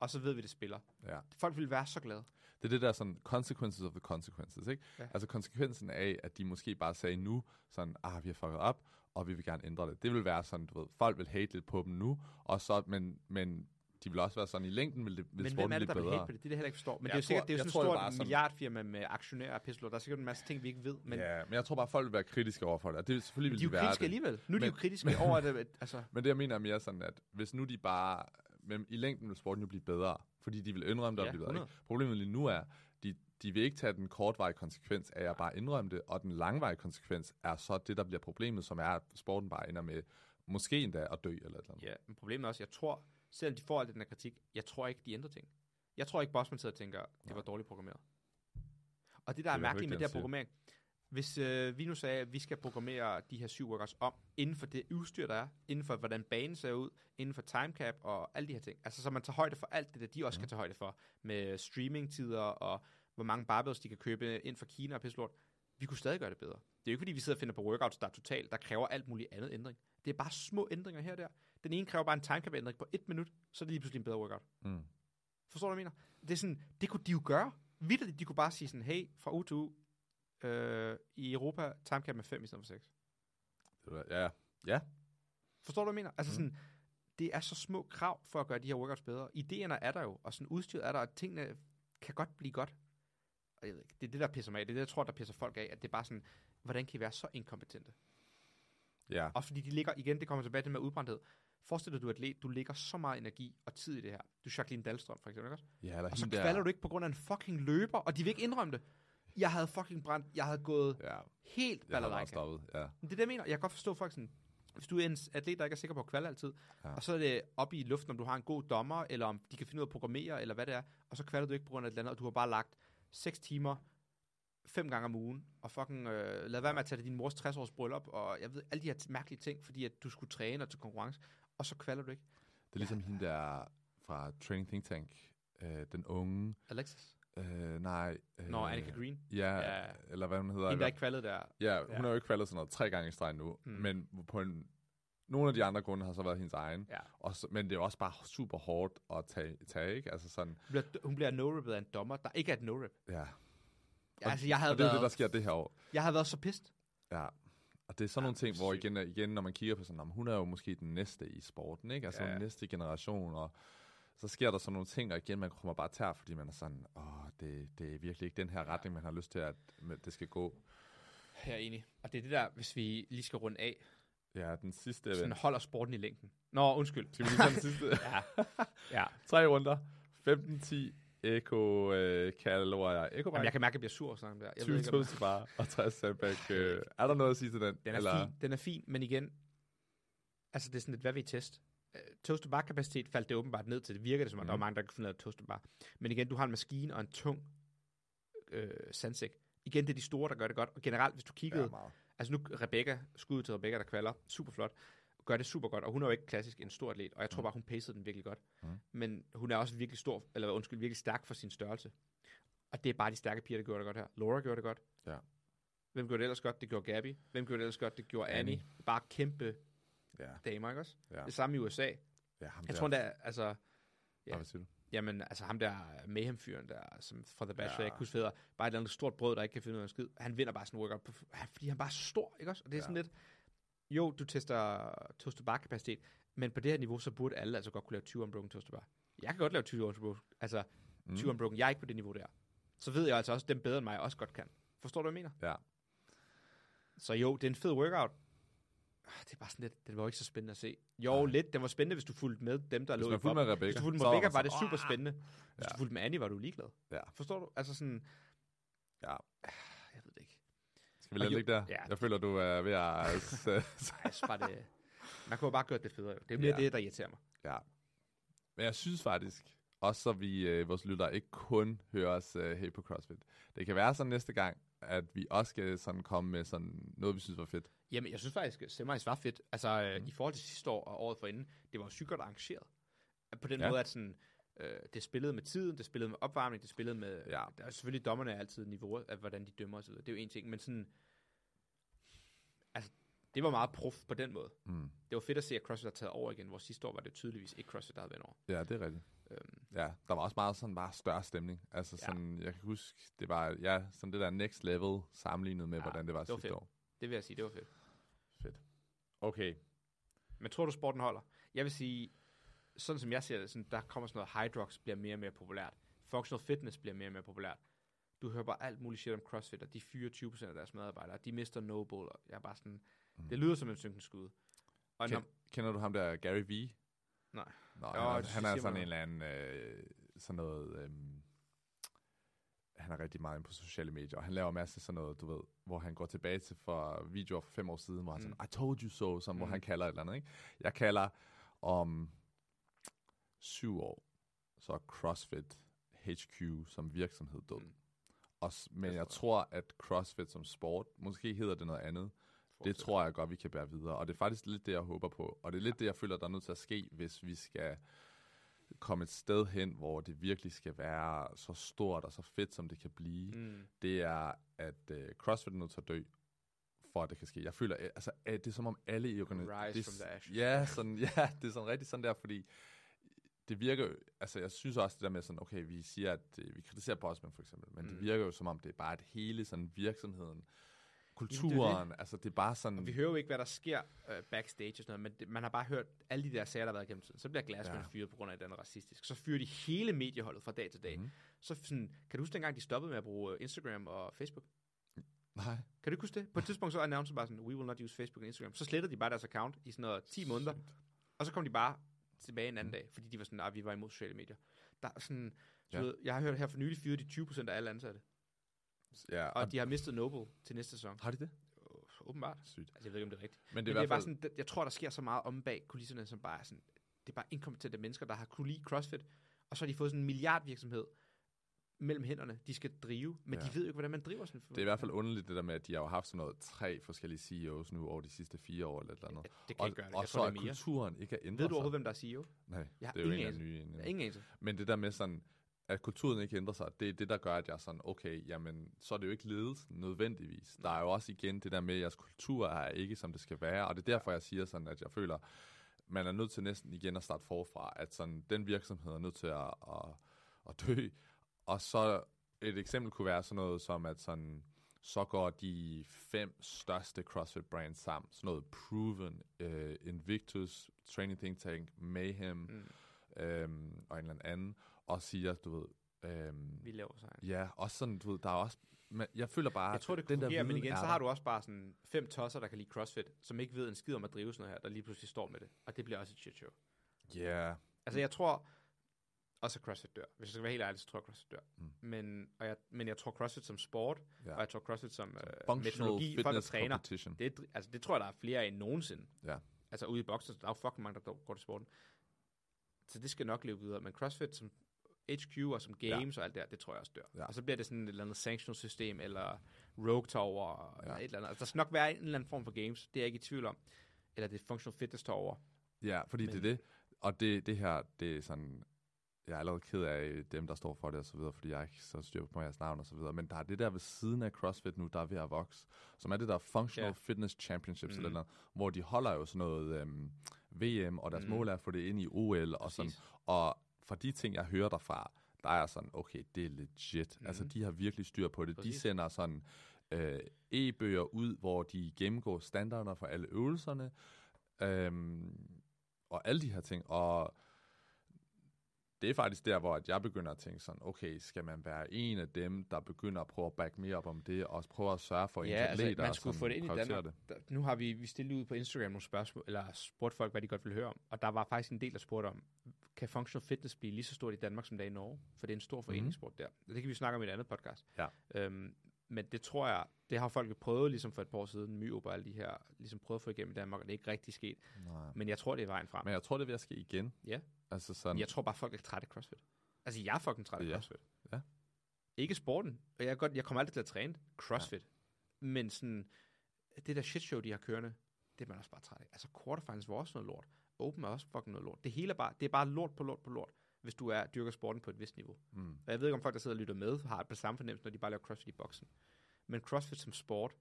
Og så ved vi, det spiller. Ja. Folk vil være så glade. Det er det der sådan, consequences of the consequences, ikke? Ja. Altså konsekvensen af, at de måske bare sagde nu, sådan, ah, vi har fucket op, og vi vil gerne ændre det. Det vil være sådan, du ved, folk vil hate lidt på dem nu, og så, men, men de vil også være sådan, i længden vil, det, vil Men hvem er det, der vil bedre. hate på det? Det er det, heller ikke forstår. Men Jeg det er jo tror- sikkert, det er jo sådan tror, et stort sådan- milliardfirma med aktionærer og pisselort. Der er sikkert en masse ting, vi ikke ved. Men, Men, ja, men jeg tror bare, folk vil være kritiske over for det, og det selvfølgelig men vil de er jo være kritiske det. alligevel. Nu er de jo Men- kritiske over det. Altså, Men det, jeg mener er mere sådan, at hvis nu de bare... Men i længden vil sporten jo blive bedre, fordi de vil indrømme det Ja, og blive bedre. 100. Ikke? Problemet lige nu er, de, de vil ikke tage den kortvarige konsekvens af at bare indrømme det, og den langvarige konsekvens er så det, der bliver problemet, som er, at sporten bare ender med måske endda at dø eller et eller andet. ja, men problemet er også, jeg tror, selvom de får alt den her kritik, jeg tror ikke, de ændrer ting. Jeg tror ikke, Bosman sidder og tænker, det var dårligt programmeret. Og det, der er, Det er mærkeligt med det her programmering, hvis øh, vi nu sagde, at vi skal programmere de her syv workouts om, inden for det udstyr, der er, inden for hvordan banen ser ud, inden for timecap og alle de her ting. Altså, så man tager højde for alt det, der de også Mhm. skal tage højde for, med streamingtider og hvor mange barbells de kan købe ind fra Kina og pisselort. Vi kunne stadig gøre det bedre. Det er jo ikke, fordi vi sidder og finder på workouts, der er totalt, der kræver alt muligt andet ændring. Det er bare små ændringer her og der. Den ene kræver bare en timecap-ændring på et minut, så er det lige pludselig en bedre workout. Mm. Forstår du, hvad jeg mener? Det er sådan, det kunne de jo gøre. Vitterligt, de kunne bare sige sådan, hey, fra uge til uge, øh, i Europa, timecap med 5 i stedet for 6. Det var- Ja, ja. Forstår du, hvad jeg mener? Altså Mm. sådan, det er så små krav for at gøre de her workouts bedre. Idéerne er der jo, og sådan udstyret er der, og tingene kan godt blive godt. Og jeg ved ikke, det er det, der pisser mig af. Det er det, jeg tror, der pisser folk af, at det er bare sådan, hvordan kan I være så inkompetente? ja. Også fordi de ligger, igen, det kommer tilbage til med udbrændthed. Forestil dig, du er atlet, du lægger så meget energi og tid i det her. Du er Jacqueline Dahlstrøm, for eksempel, ikke ja eller Og så hende der- kvalder du ikke på grund af en fucking løber, og de vil ikke indrømme det. Jeg havde fucking brændt, jeg havde gået Ja, helt jeg bare balalaika. stoppet. Ja. Men Det er det, jeg mener. Jeg kan godt forstå folk sådan, hvis du er en atlet, der ikke er sikker på at kvalde altid, ja. Og så er det oppe i luften, om du har en god dommer, eller om de kan finde ud af at programmere, eller hvad det er, og så kvalder du ikke på grund af et eller andet, og du har bare lagt 6 timer fem gange om ugen, og fucking øh, lad være med at tage til din mors 60-års bryllup, og jeg ved, alle de her mærkelige ting, fordi at du skulle træne og til konkurrence, og så kvalder du ikke. Det er ligesom hende der fra Training Think Tank, øh, den unge, Alexis? øh, nej. Øh, Nå, Annika Green. Ja, Ja. eller hvad hun hedder. Hende, der ikke kvaldet der. Ja, hun Ja. har jo ikke faldet sådan noget tre gange i streg nu, Mm. men på en, nogle af de andre grunde har så været hendes egen. Ja. Og så, men det er også bare super hårdt at tage, tage ikke? Altså sådan, Hun bliver, hun bliver no-rippet af en dommer, der ikke er et no-rip. ja. Ja, altså, jeg havde, Og det er været, det, der sker det her år. jeg havde været så pist. Ja. Og det er sådan Ja, nogle ting, hvor igen, igen, når man kigger på sådan, om hun er jo måske den næste i sporten, ikke? Altså Ja. den næste generation, og så sker der sådan nogle ting, og igen, man kommer bare tær, fordi man er sådan, åh, det, det er virkelig ikke den her retning, man har lyst til, at det skal gå. Jeg er enig. Og det er det der, hvis vi lige skal runde af, Ja, den sidste sådan event. holder sporten i længden. Nå, undskyld. Skal vi lige tage den sidste? *laughs* ja. ja. *laughs* Tre runder. 15-10 eko øh, kalorier. Eko Jamen, jeg kan mærke, at jeg bliver sur sådan der. Jeg 20 ved ikke, om- toast bar og 60 sandbag. *laughs* Øh, er der noget at sige til den? den er Eller... fin, den er fin, men igen, altså det er sådan lidt, hvad vil I teste? Uh, toast to bar kapacitet faldt det åbenbart ned til. Det virker det som, at mm. der var Mhm. mange, der kan finde ud af bar. Men igen, du har en maskine og en tung øh, sandsæk. Igen, det er de store, der gør det godt. Og generelt, hvis du kiggede, Ja, meget. Altså nu Rebecca, skud til Rebecca, der kvalder, super flot, gør det super godt, og hun er jo ikke klassisk en stor atlet, og jeg tror Mm. bare, hun pacede den virkelig godt. Mm. Men hun er også virkelig stor, eller undskyld, virkelig stærk for sin størrelse. Og det er bare de stærke piger, der gjorde det godt her. Laura gjorde det godt. Ja. Hvem gjorde det ellers godt? Det gjorde Gabby. Hvem gjorde det ellers godt? Det gjorde Annie. Annie. Bare kæmpe Ja, damer, ikke også? ja. Det samme i USA. ja ham Jeg der. tror, der, altså, Ja. Hvad siger du? jamen, altså ham der Mayhem-fyren der, som fra The Bachelor, Ja. jeg kan huske fædre, bare et eller andet stort brød, der ikke kan finde ud af en skid. Han vinder bare sådan en workout, på, fordi han bare er stor, ikke også? Og det er Ja. sådan lidt, jo, du tester toast bar kapacitet, men på det her niveau, så burde alle altså godt kunne lave 20 unbroken toast bar. Jeg kan godt lave 20 unbroken, altså 20 Mm. unbroken, jeg er ikke på det niveau der. Så ved jeg altså også, dem bedre end mig også godt kan. Forstår du, hvad jeg mener? Ja. Så jo, det er en fed workout. det er bare sådan lidt, det var ikke så spændende at se. Jo, lidt. Det var spændende, hvis du fulgte med dem, der Hvis lå i fulgte med Rebecca, Hvis du fulgte med var Rebecca, man var det sådan, super "Ah." spændende. Hvis Ja. du fulgte med Annie, var du ligeglad. Ja. Forstår du? Altså sådan, Ja. jeg ved det ikke. Skal vi lade ligge der? ja. Jeg føler, du er ved at... *laughs* Nej, bare, det, man kunne jo bare gøre det federe. Det er mere Ja. det, der irriterer mig. ja. Men jeg synes faktisk, også så vi, øh, vores lyttere, ikke kun hører os øh, her på CrossFit. Det kan være sådan næste gang, at vi også skal sådan komme med sådan noget, vi synes var fedt. Jamen, jeg synes faktisk, at Semis var fedt. Altså, mm. i forhold til sidste år og året forinden, det var jo sygt godt arrangeret. På den ja. måde, at sådan, øh, det spillede med tiden, det spillede med opvarmning, det spillede med... Ja. Der er selvfølgelig dommerne er altid niveau af, hvordan de dømmer osv. Det er jo en ting, men sådan... Altså, det var meget prof på den måde. Mm. Det var fedt at se, at CrossFit har taget over igen, hvor sidste år var det tydeligvis ikke CrossFit, der havde været over. Ja, det er rigtigt. Øhm, Ja, der var også meget sådan bare større stemning. Altså Ja. sådan, jeg kan huske, det var ja, sådan det der next level sammenlignet med, Ja, hvordan det var det var sidste fedt. år. det vil jeg sige, det var fedt. Fedt. Okay. Men tror du, sporten holder? Jeg vil sige, sådan som jeg ser det, sådan, der kommer sådan noget, Hydrox bliver mere og mere populært. Functional fitness bliver mere og mere populært. Du hører bare alt muligt shit om CrossFit, og de fyrer 20% af deres medarbejdere. De mister Noble, og jeg er bare sådan... Mm. Det lyder som en synkende skud. Og når, Ken, kender du ham der, Gary V? Nej. Nå, Jo, han, er, det han er sådan en eller anden, øh, sådan noget, øh, han er rigtig meget på sociale medier, og han laver masser af sådan noget, du ved, hvor han går tilbage til for videoer for fem år siden, hvor han Mm. sådan, I told you so, som, mm. hvor han kalder et eller andet, ikke? Jeg kalder om syv år, så er CrossFit HQ som virksomhed død. Mm. Og, men jeg tror at CrossFit som sport, måske hedder det noget andet, det tror jeg godt, vi kan bære videre. Og det er faktisk lidt det, jeg håber på. Og det er lidt det, jeg føler, der er nødt til at ske, hvis vi skal komme et sted hen, hvor det virkelig skal være så stort og så fedt, som det kan blive. Mm. Det er, at uh, CrossFit er nødt til at dø, for at det kan ske. Jeg føler, øh, altså, at det er som om alle i organisationen... Rise det, from the ashes. Ja, sådan, *laughs* ja, det er sådan rigtig sådan der, fordi det virker jo- altså jeg synes også det der med sådan, okay, vi siger, at øh, vi kritiserer Bosman for eksempel, men mm. det virker jo som om, det er bare et hele sådan virksomheden, det. kulturen, altså det er bare sådan, Og vi hører jo ikke, hvad der sker uh, backstage og sådan noget, men det, man har bare hørt alle de der sager, der har været gennem tiden. Så bliver Glassman Ja. fyret på grund af, den racistisk. Så fyrer de hele medieholdet fra dag til dag. Mm. Så sådan, kan du huske dengang, de stoppede med at bruge øh, Instagram og Facebook? nej, Kan du ikke huske det? På et tidspunkt så annoncerede bare sådan, we will not use Facebook og Instagram. Så slettede de bare deres account i sådan noget 10 måneder, og så kom de bare tilbage en anden dag, fordi de var sådan, at vi var imod sociale medier. Der er sådan, Ja. ved, jeg har hørt her for nylig fyret de 20% af alle ansatte, ja, og, og de har mistet Noble til næste sæson. har de det? Åbenbart. Sygt. Altså, jeg ved ikke, om det er rigtigt. Men Men det det er er, i bare hvert fald, sådan, det- jeg tror, der sker så meget om bag kulisserne, som bare er sådan, det er bare inkompetente mennesker, der har kunne lide CrossFit, og så har de fået sådan en milliardvirksomhed mellem hænderne, de skal drive, men Ja. ja. de ved jo ikke, hvordan man driver sådan det er i hvert fald underligt det der med, at de har jo haft sådan noget tre forskellige CEOs nu over de sidste fire år eller et eller andet. Det kan og, gøre det. og Jeg så tror, er er mere. kulturen ikke at ændre Ved du overhovedet, hvem der er CEO? Nej, Jeg det er jo en ingen anden ny en. Ingen anelse. Men det der med sådan, at kulturen ikke ændrer sig, det er det, der gør, at jeg er sådan, okay, jamen, så er det jo ikke ledelsen nødvendigvis. Der er jo også igen det der med, at jeres kultur er ikke, som det skal være, og det er derfor, jeg siger sådan, at jeg føler, man er nødt til næsten igen at starte forfra, at sådan, den virksomhed er nødt til at, at, at dø, og så et eksempel kunne være sådan noget som, at sådan, så går de fem største CrossFit brands sammen. Sådan noget Proven, uh, Invictus, Training Think Tank, Mayhem, mm. Øhm, og en eller anden, og siger, du ved, øhm, Vi laver sig. ja, også sådan, du ved, der er også, men jeg føler bare, Jeg tror, det den kunne fungere, men viden igen, så der. har du også bare sådan fem tosser, der kan lide CrossFit, som ikke ved en skid om at drive sådan noget her, der lige pludselig står med det. Og det bliver også et shit show. Ja, yeah. Altså, jeg tror også, at CrossFit dør. Hvis jeg skal være helt ærlig, så tror jeg, CrossFit dør. Mm. Men, og jeg, men jeg tror CrossFit som sport, Ja. og jeg tror CrossFit som, som øh, metodologi, folk der træner, det, altså, det tror jeg, der er flere end nogensinde. Ja. Altså ude i boksen, der er jo fucking mange, der går til sporten. Så det skal nok leve videre. Men CrossFit som HQ og som games ja. og alt det der, det tror jeg også dør. Ja. Og så bliver det sådan et eller andet sanctional system, eller Rogue Tower, ja. eller et eller andet. Altså, der skal nok være en eller anden form for games, det er jeg ikke i tvivl om. Eller det er Functional Fitness Tower. Ja, fordi Men. det er det. Og det, det her, det er sådan... Jeg er allerede ked af dem, der står for det og så videre, fordi jeg ikke så styr på jeres navn og så videre. Men der er det der ved siden af CrossFit nu, der er ved at vokse, som er det der Functional Ja. Fitness Championships Mhm. eller noget, hvor de holder jo sådan noget øhm, VM, og deres Mhm. mål er at få det ind i OL og sådan. Præcis. Og fra de ting, jeg hører derfra, der er sådan, okay, det er legit. Mm. Altså, de har virkelig styr på det. De Præcis. sender sådan øh, e-bøger ud, hvor de gennemgår standarder for alle øvelserne, øhm, og alle de her ting. Og det er faktisk der, hvor at jeg begynder at tænke sådan, okay, skal man være en af dem, der begynder at prøve at back mere op om det, og også prøve at sørge for Ja, altså, man skulle få det ind i Danmark. Der, nu har vi, vi stillet ud på Instagram nogle spørgsmål, eller spurgt folk, hvad de godt vil høre om. Og der var faktisk en del, der spurgte om, kan functional fitness blive lige så stort i Danmark, som det er i Norge? For det er en stor foreningssport der. Det kan vi snakke om i et andet podcast. Ja. Øhm, men det tror jeg, det har folk jo prøvet ligesom for et par år siden, Myop og alle de her, ligesom prøvet at få igennem i Danmark, og det er ikke rigtig sket. Nej. Men jeg tror, det er vejen frem. Men jeg tror, det er ved at ske igen. Ja. Altså sådan, Jeg tror bare, folk er trætte af CrossFit. Altså, jeg er fucking træt af Ja. CrossFit. Ja. Ikke sporten. Og jeg, godt, jeg kommer aldrig til at træne CrossFit. Ja. Men sådan, det der shit show, de har kørende, det er man også bare træt af. Altså, quarterfinals var også noget lort. Open er også fucking noget lort. Det hele er bare, det er bare lort på lort på lort, hvis du er dyrker sporten på et vist niveau. mm, Og jeg ved ikke, om folk, der sidder og lytter med, har et samme fornemmelse, når de bare laver CrossFit i boksen. Men CrossFit som sport,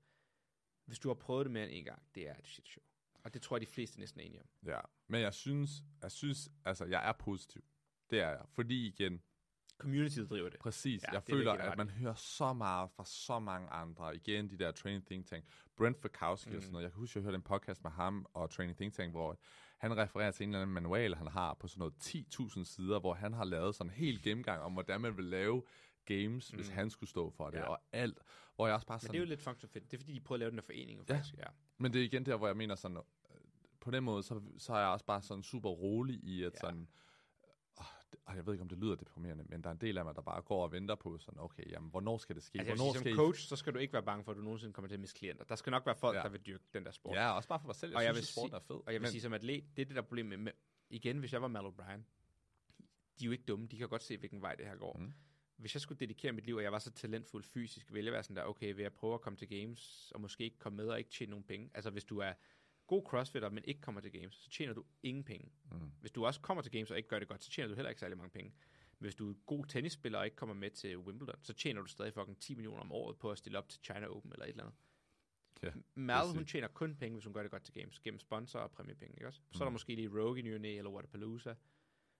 hvis du har prøvet det mere end en gang, det er et shit show. Og det tror jeg, de fleste næsten er enige om. ja. Men jeg synes, jeg synes, altså, jeg er positiv. Det er jeg. Fordi igen, Communityet driver det. Præcis. Ja, jeg det er føler, at man hører så meget fra så mange andre. Igen, de der Training Think Tank. Brent Fakowski mm. og sådan noget. Jeg kan huske, jeg hørte en podcast med ham og Training Think Tank, hvor han refererer til en eller anden manual, han har på sådan noget 10.000 sider, hvor han har lavet sådan en hel gennemgang om, hvordan man vil lave games, mm. hvis han skulle stå for det, Ja. og alt. Hvor jeg også bare Men sådan, det er jo lidt functional fit. Det er fordi, de prøver at lave den her forening. jo Ja. Faktisk. ja. men det er igen der, hvor jeg mener sådan, øh, på den måde, så, så er jeg også bare sådan super rolig i, at Ja. sådan, og jeg ved ikke, om det lyder deprimerende, men der er en del af mig, der bare går og venter på sådan, okay, jamen, hvornår skal det ske? Altså, jeg vil hvornår sige, skal som I coach, så skal du ikke være bange for, at du nogensinde kommer til at miste klienter. Der skal nok være folk, ja. Der vil dyrke den der sport. Ja, også bare for mig selv. Jeg Og jeg synes, vil at sporten sige- er fed. Og jeg vil men, sige som atlet, det er det der problem med igen, hvis jeg var Mal O'Brien, de er jo ikke dumme, de kan godt se, hvilken vej det her går. Mm. Mm. Hvis jeg skulle dedikere mit liv, og jeg var så talentfuld fysisk, ville jeg være sådan der, okay, vil jeg prøve at komme til games, og måske ikke komme med og ikke tjene nogen penge. Altså hvis du er god crossfitter, men ikke kommer til games, så tjener du ingen penge. Mm. Hvis du også kommer til games og ikke gør det godt, så tjener du heller ikke særlig mange penge. Men hvis du er god tennisspiller og ikke kommer med til Wimbledon, så tjener du stadig fucking 10 millioner om året på at stille op til China Open eller et eller andet. Ja, Mal, hun tjener kun penge, hvis hun gør det godt til games, gennem sponsor og præmiepenge, ikke også? Så er der Mm. måske lige Rogue i eller Waterpalooza.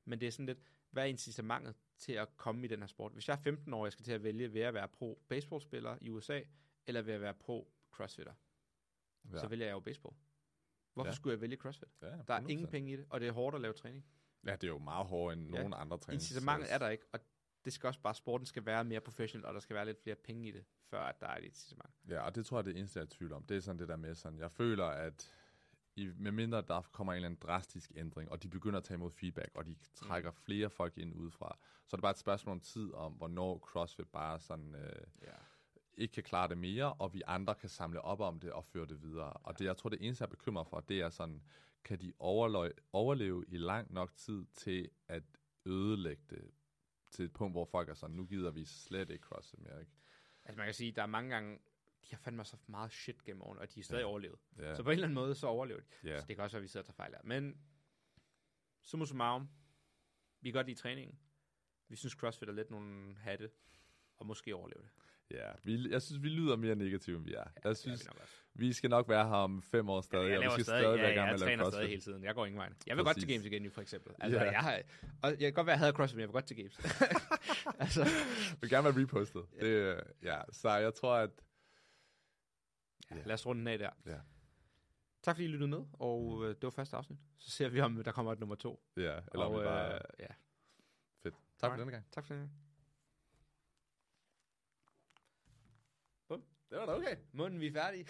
Men det er sådan lidt, hvad er incitamentet til at komme i den her sport? Hvis jeg er 15 år, jeg skal til at vælge, vil jeg være pro baseballspiller i USA, eller vil jeg være pro crossfitter? Ja. Så vælger jeg jo baseball. Hvorfor ja. Skulle jeg vælge crossfit? Ja, Der er 100%. ingen penge i det, og det er hårdt at lave træning. Ja, det er jo meget hårdere end Ja. nogen andre træning. Incitamentet er der ikke, og det skal også bare, sporten skal være mere professionel, og der skal være lidt flere penge i det, før at der er et incitament. Ja, og det tror jeg, det det eneste, jeg er i tvivl om. Det er sådan det der med sådan, jeg føler, at i, med mindre der kommer en eller anden drastisk ændring, og de begynder at tage imod feedback, og de trækker flere folk ind udefra, så er det bare et spørgsmål om tid om, hvornår CrossFit bare sådan, øh, Ja. ikke kan klare det mere, og vi andre kan samle op om det og føre det videre. Og det, jeg tror, det eneste, jeg er bekymret for, det er sådan, kan de overleve, overleve i lang nok tid til at ødelægge det til et punkt, hvor folk er sådan, nu gider vi slet ikke CrossFit mere, ikke? Altså man kan sige, der er mange gange, de har fandme så meget shit gennem årene, og de er stadig ja. Ja. overlevet. Ja, Så på en eller anden måde, så overlever de. ja. Så det kan også være, at vi sidder og tager fejl her. Men summa summarum, vi kan godt lide træningen. Vi synes, CrossFit er lidt nogle hatte, og måske overleve det. Ja, vi, jeg synes, vi lyder mere negative, end vi er. Jeg det synes, er vi vi skal nok være her om fem år stadig, jeg og vi skal stadig, stadig ja, være i gang jeg med at lave træner stadig CrossFit. hele tiden. Jeg går ingen vej. Jeg vil godt til Præcis. games igen nu, for eksempel. Altså, Ja. jeg, har, og jeg kan godt være, at jeg havde CrossFit, men jeg vil godt til games. *laughs* altså, Jeg vil gerne være repostet. Det, øh, ja, så jeg tror, at... ja, Ja. lad os runde den af der. Ja, Tak fordi I lyttede med, og øh, det var første afsnit. Så ser vi, om der kommer et nummer to. ja eller og, vi bare... øh, ja. Fedt. Tak for denne gang. Tak for det. Det var da okay. Munden, vi er færdige.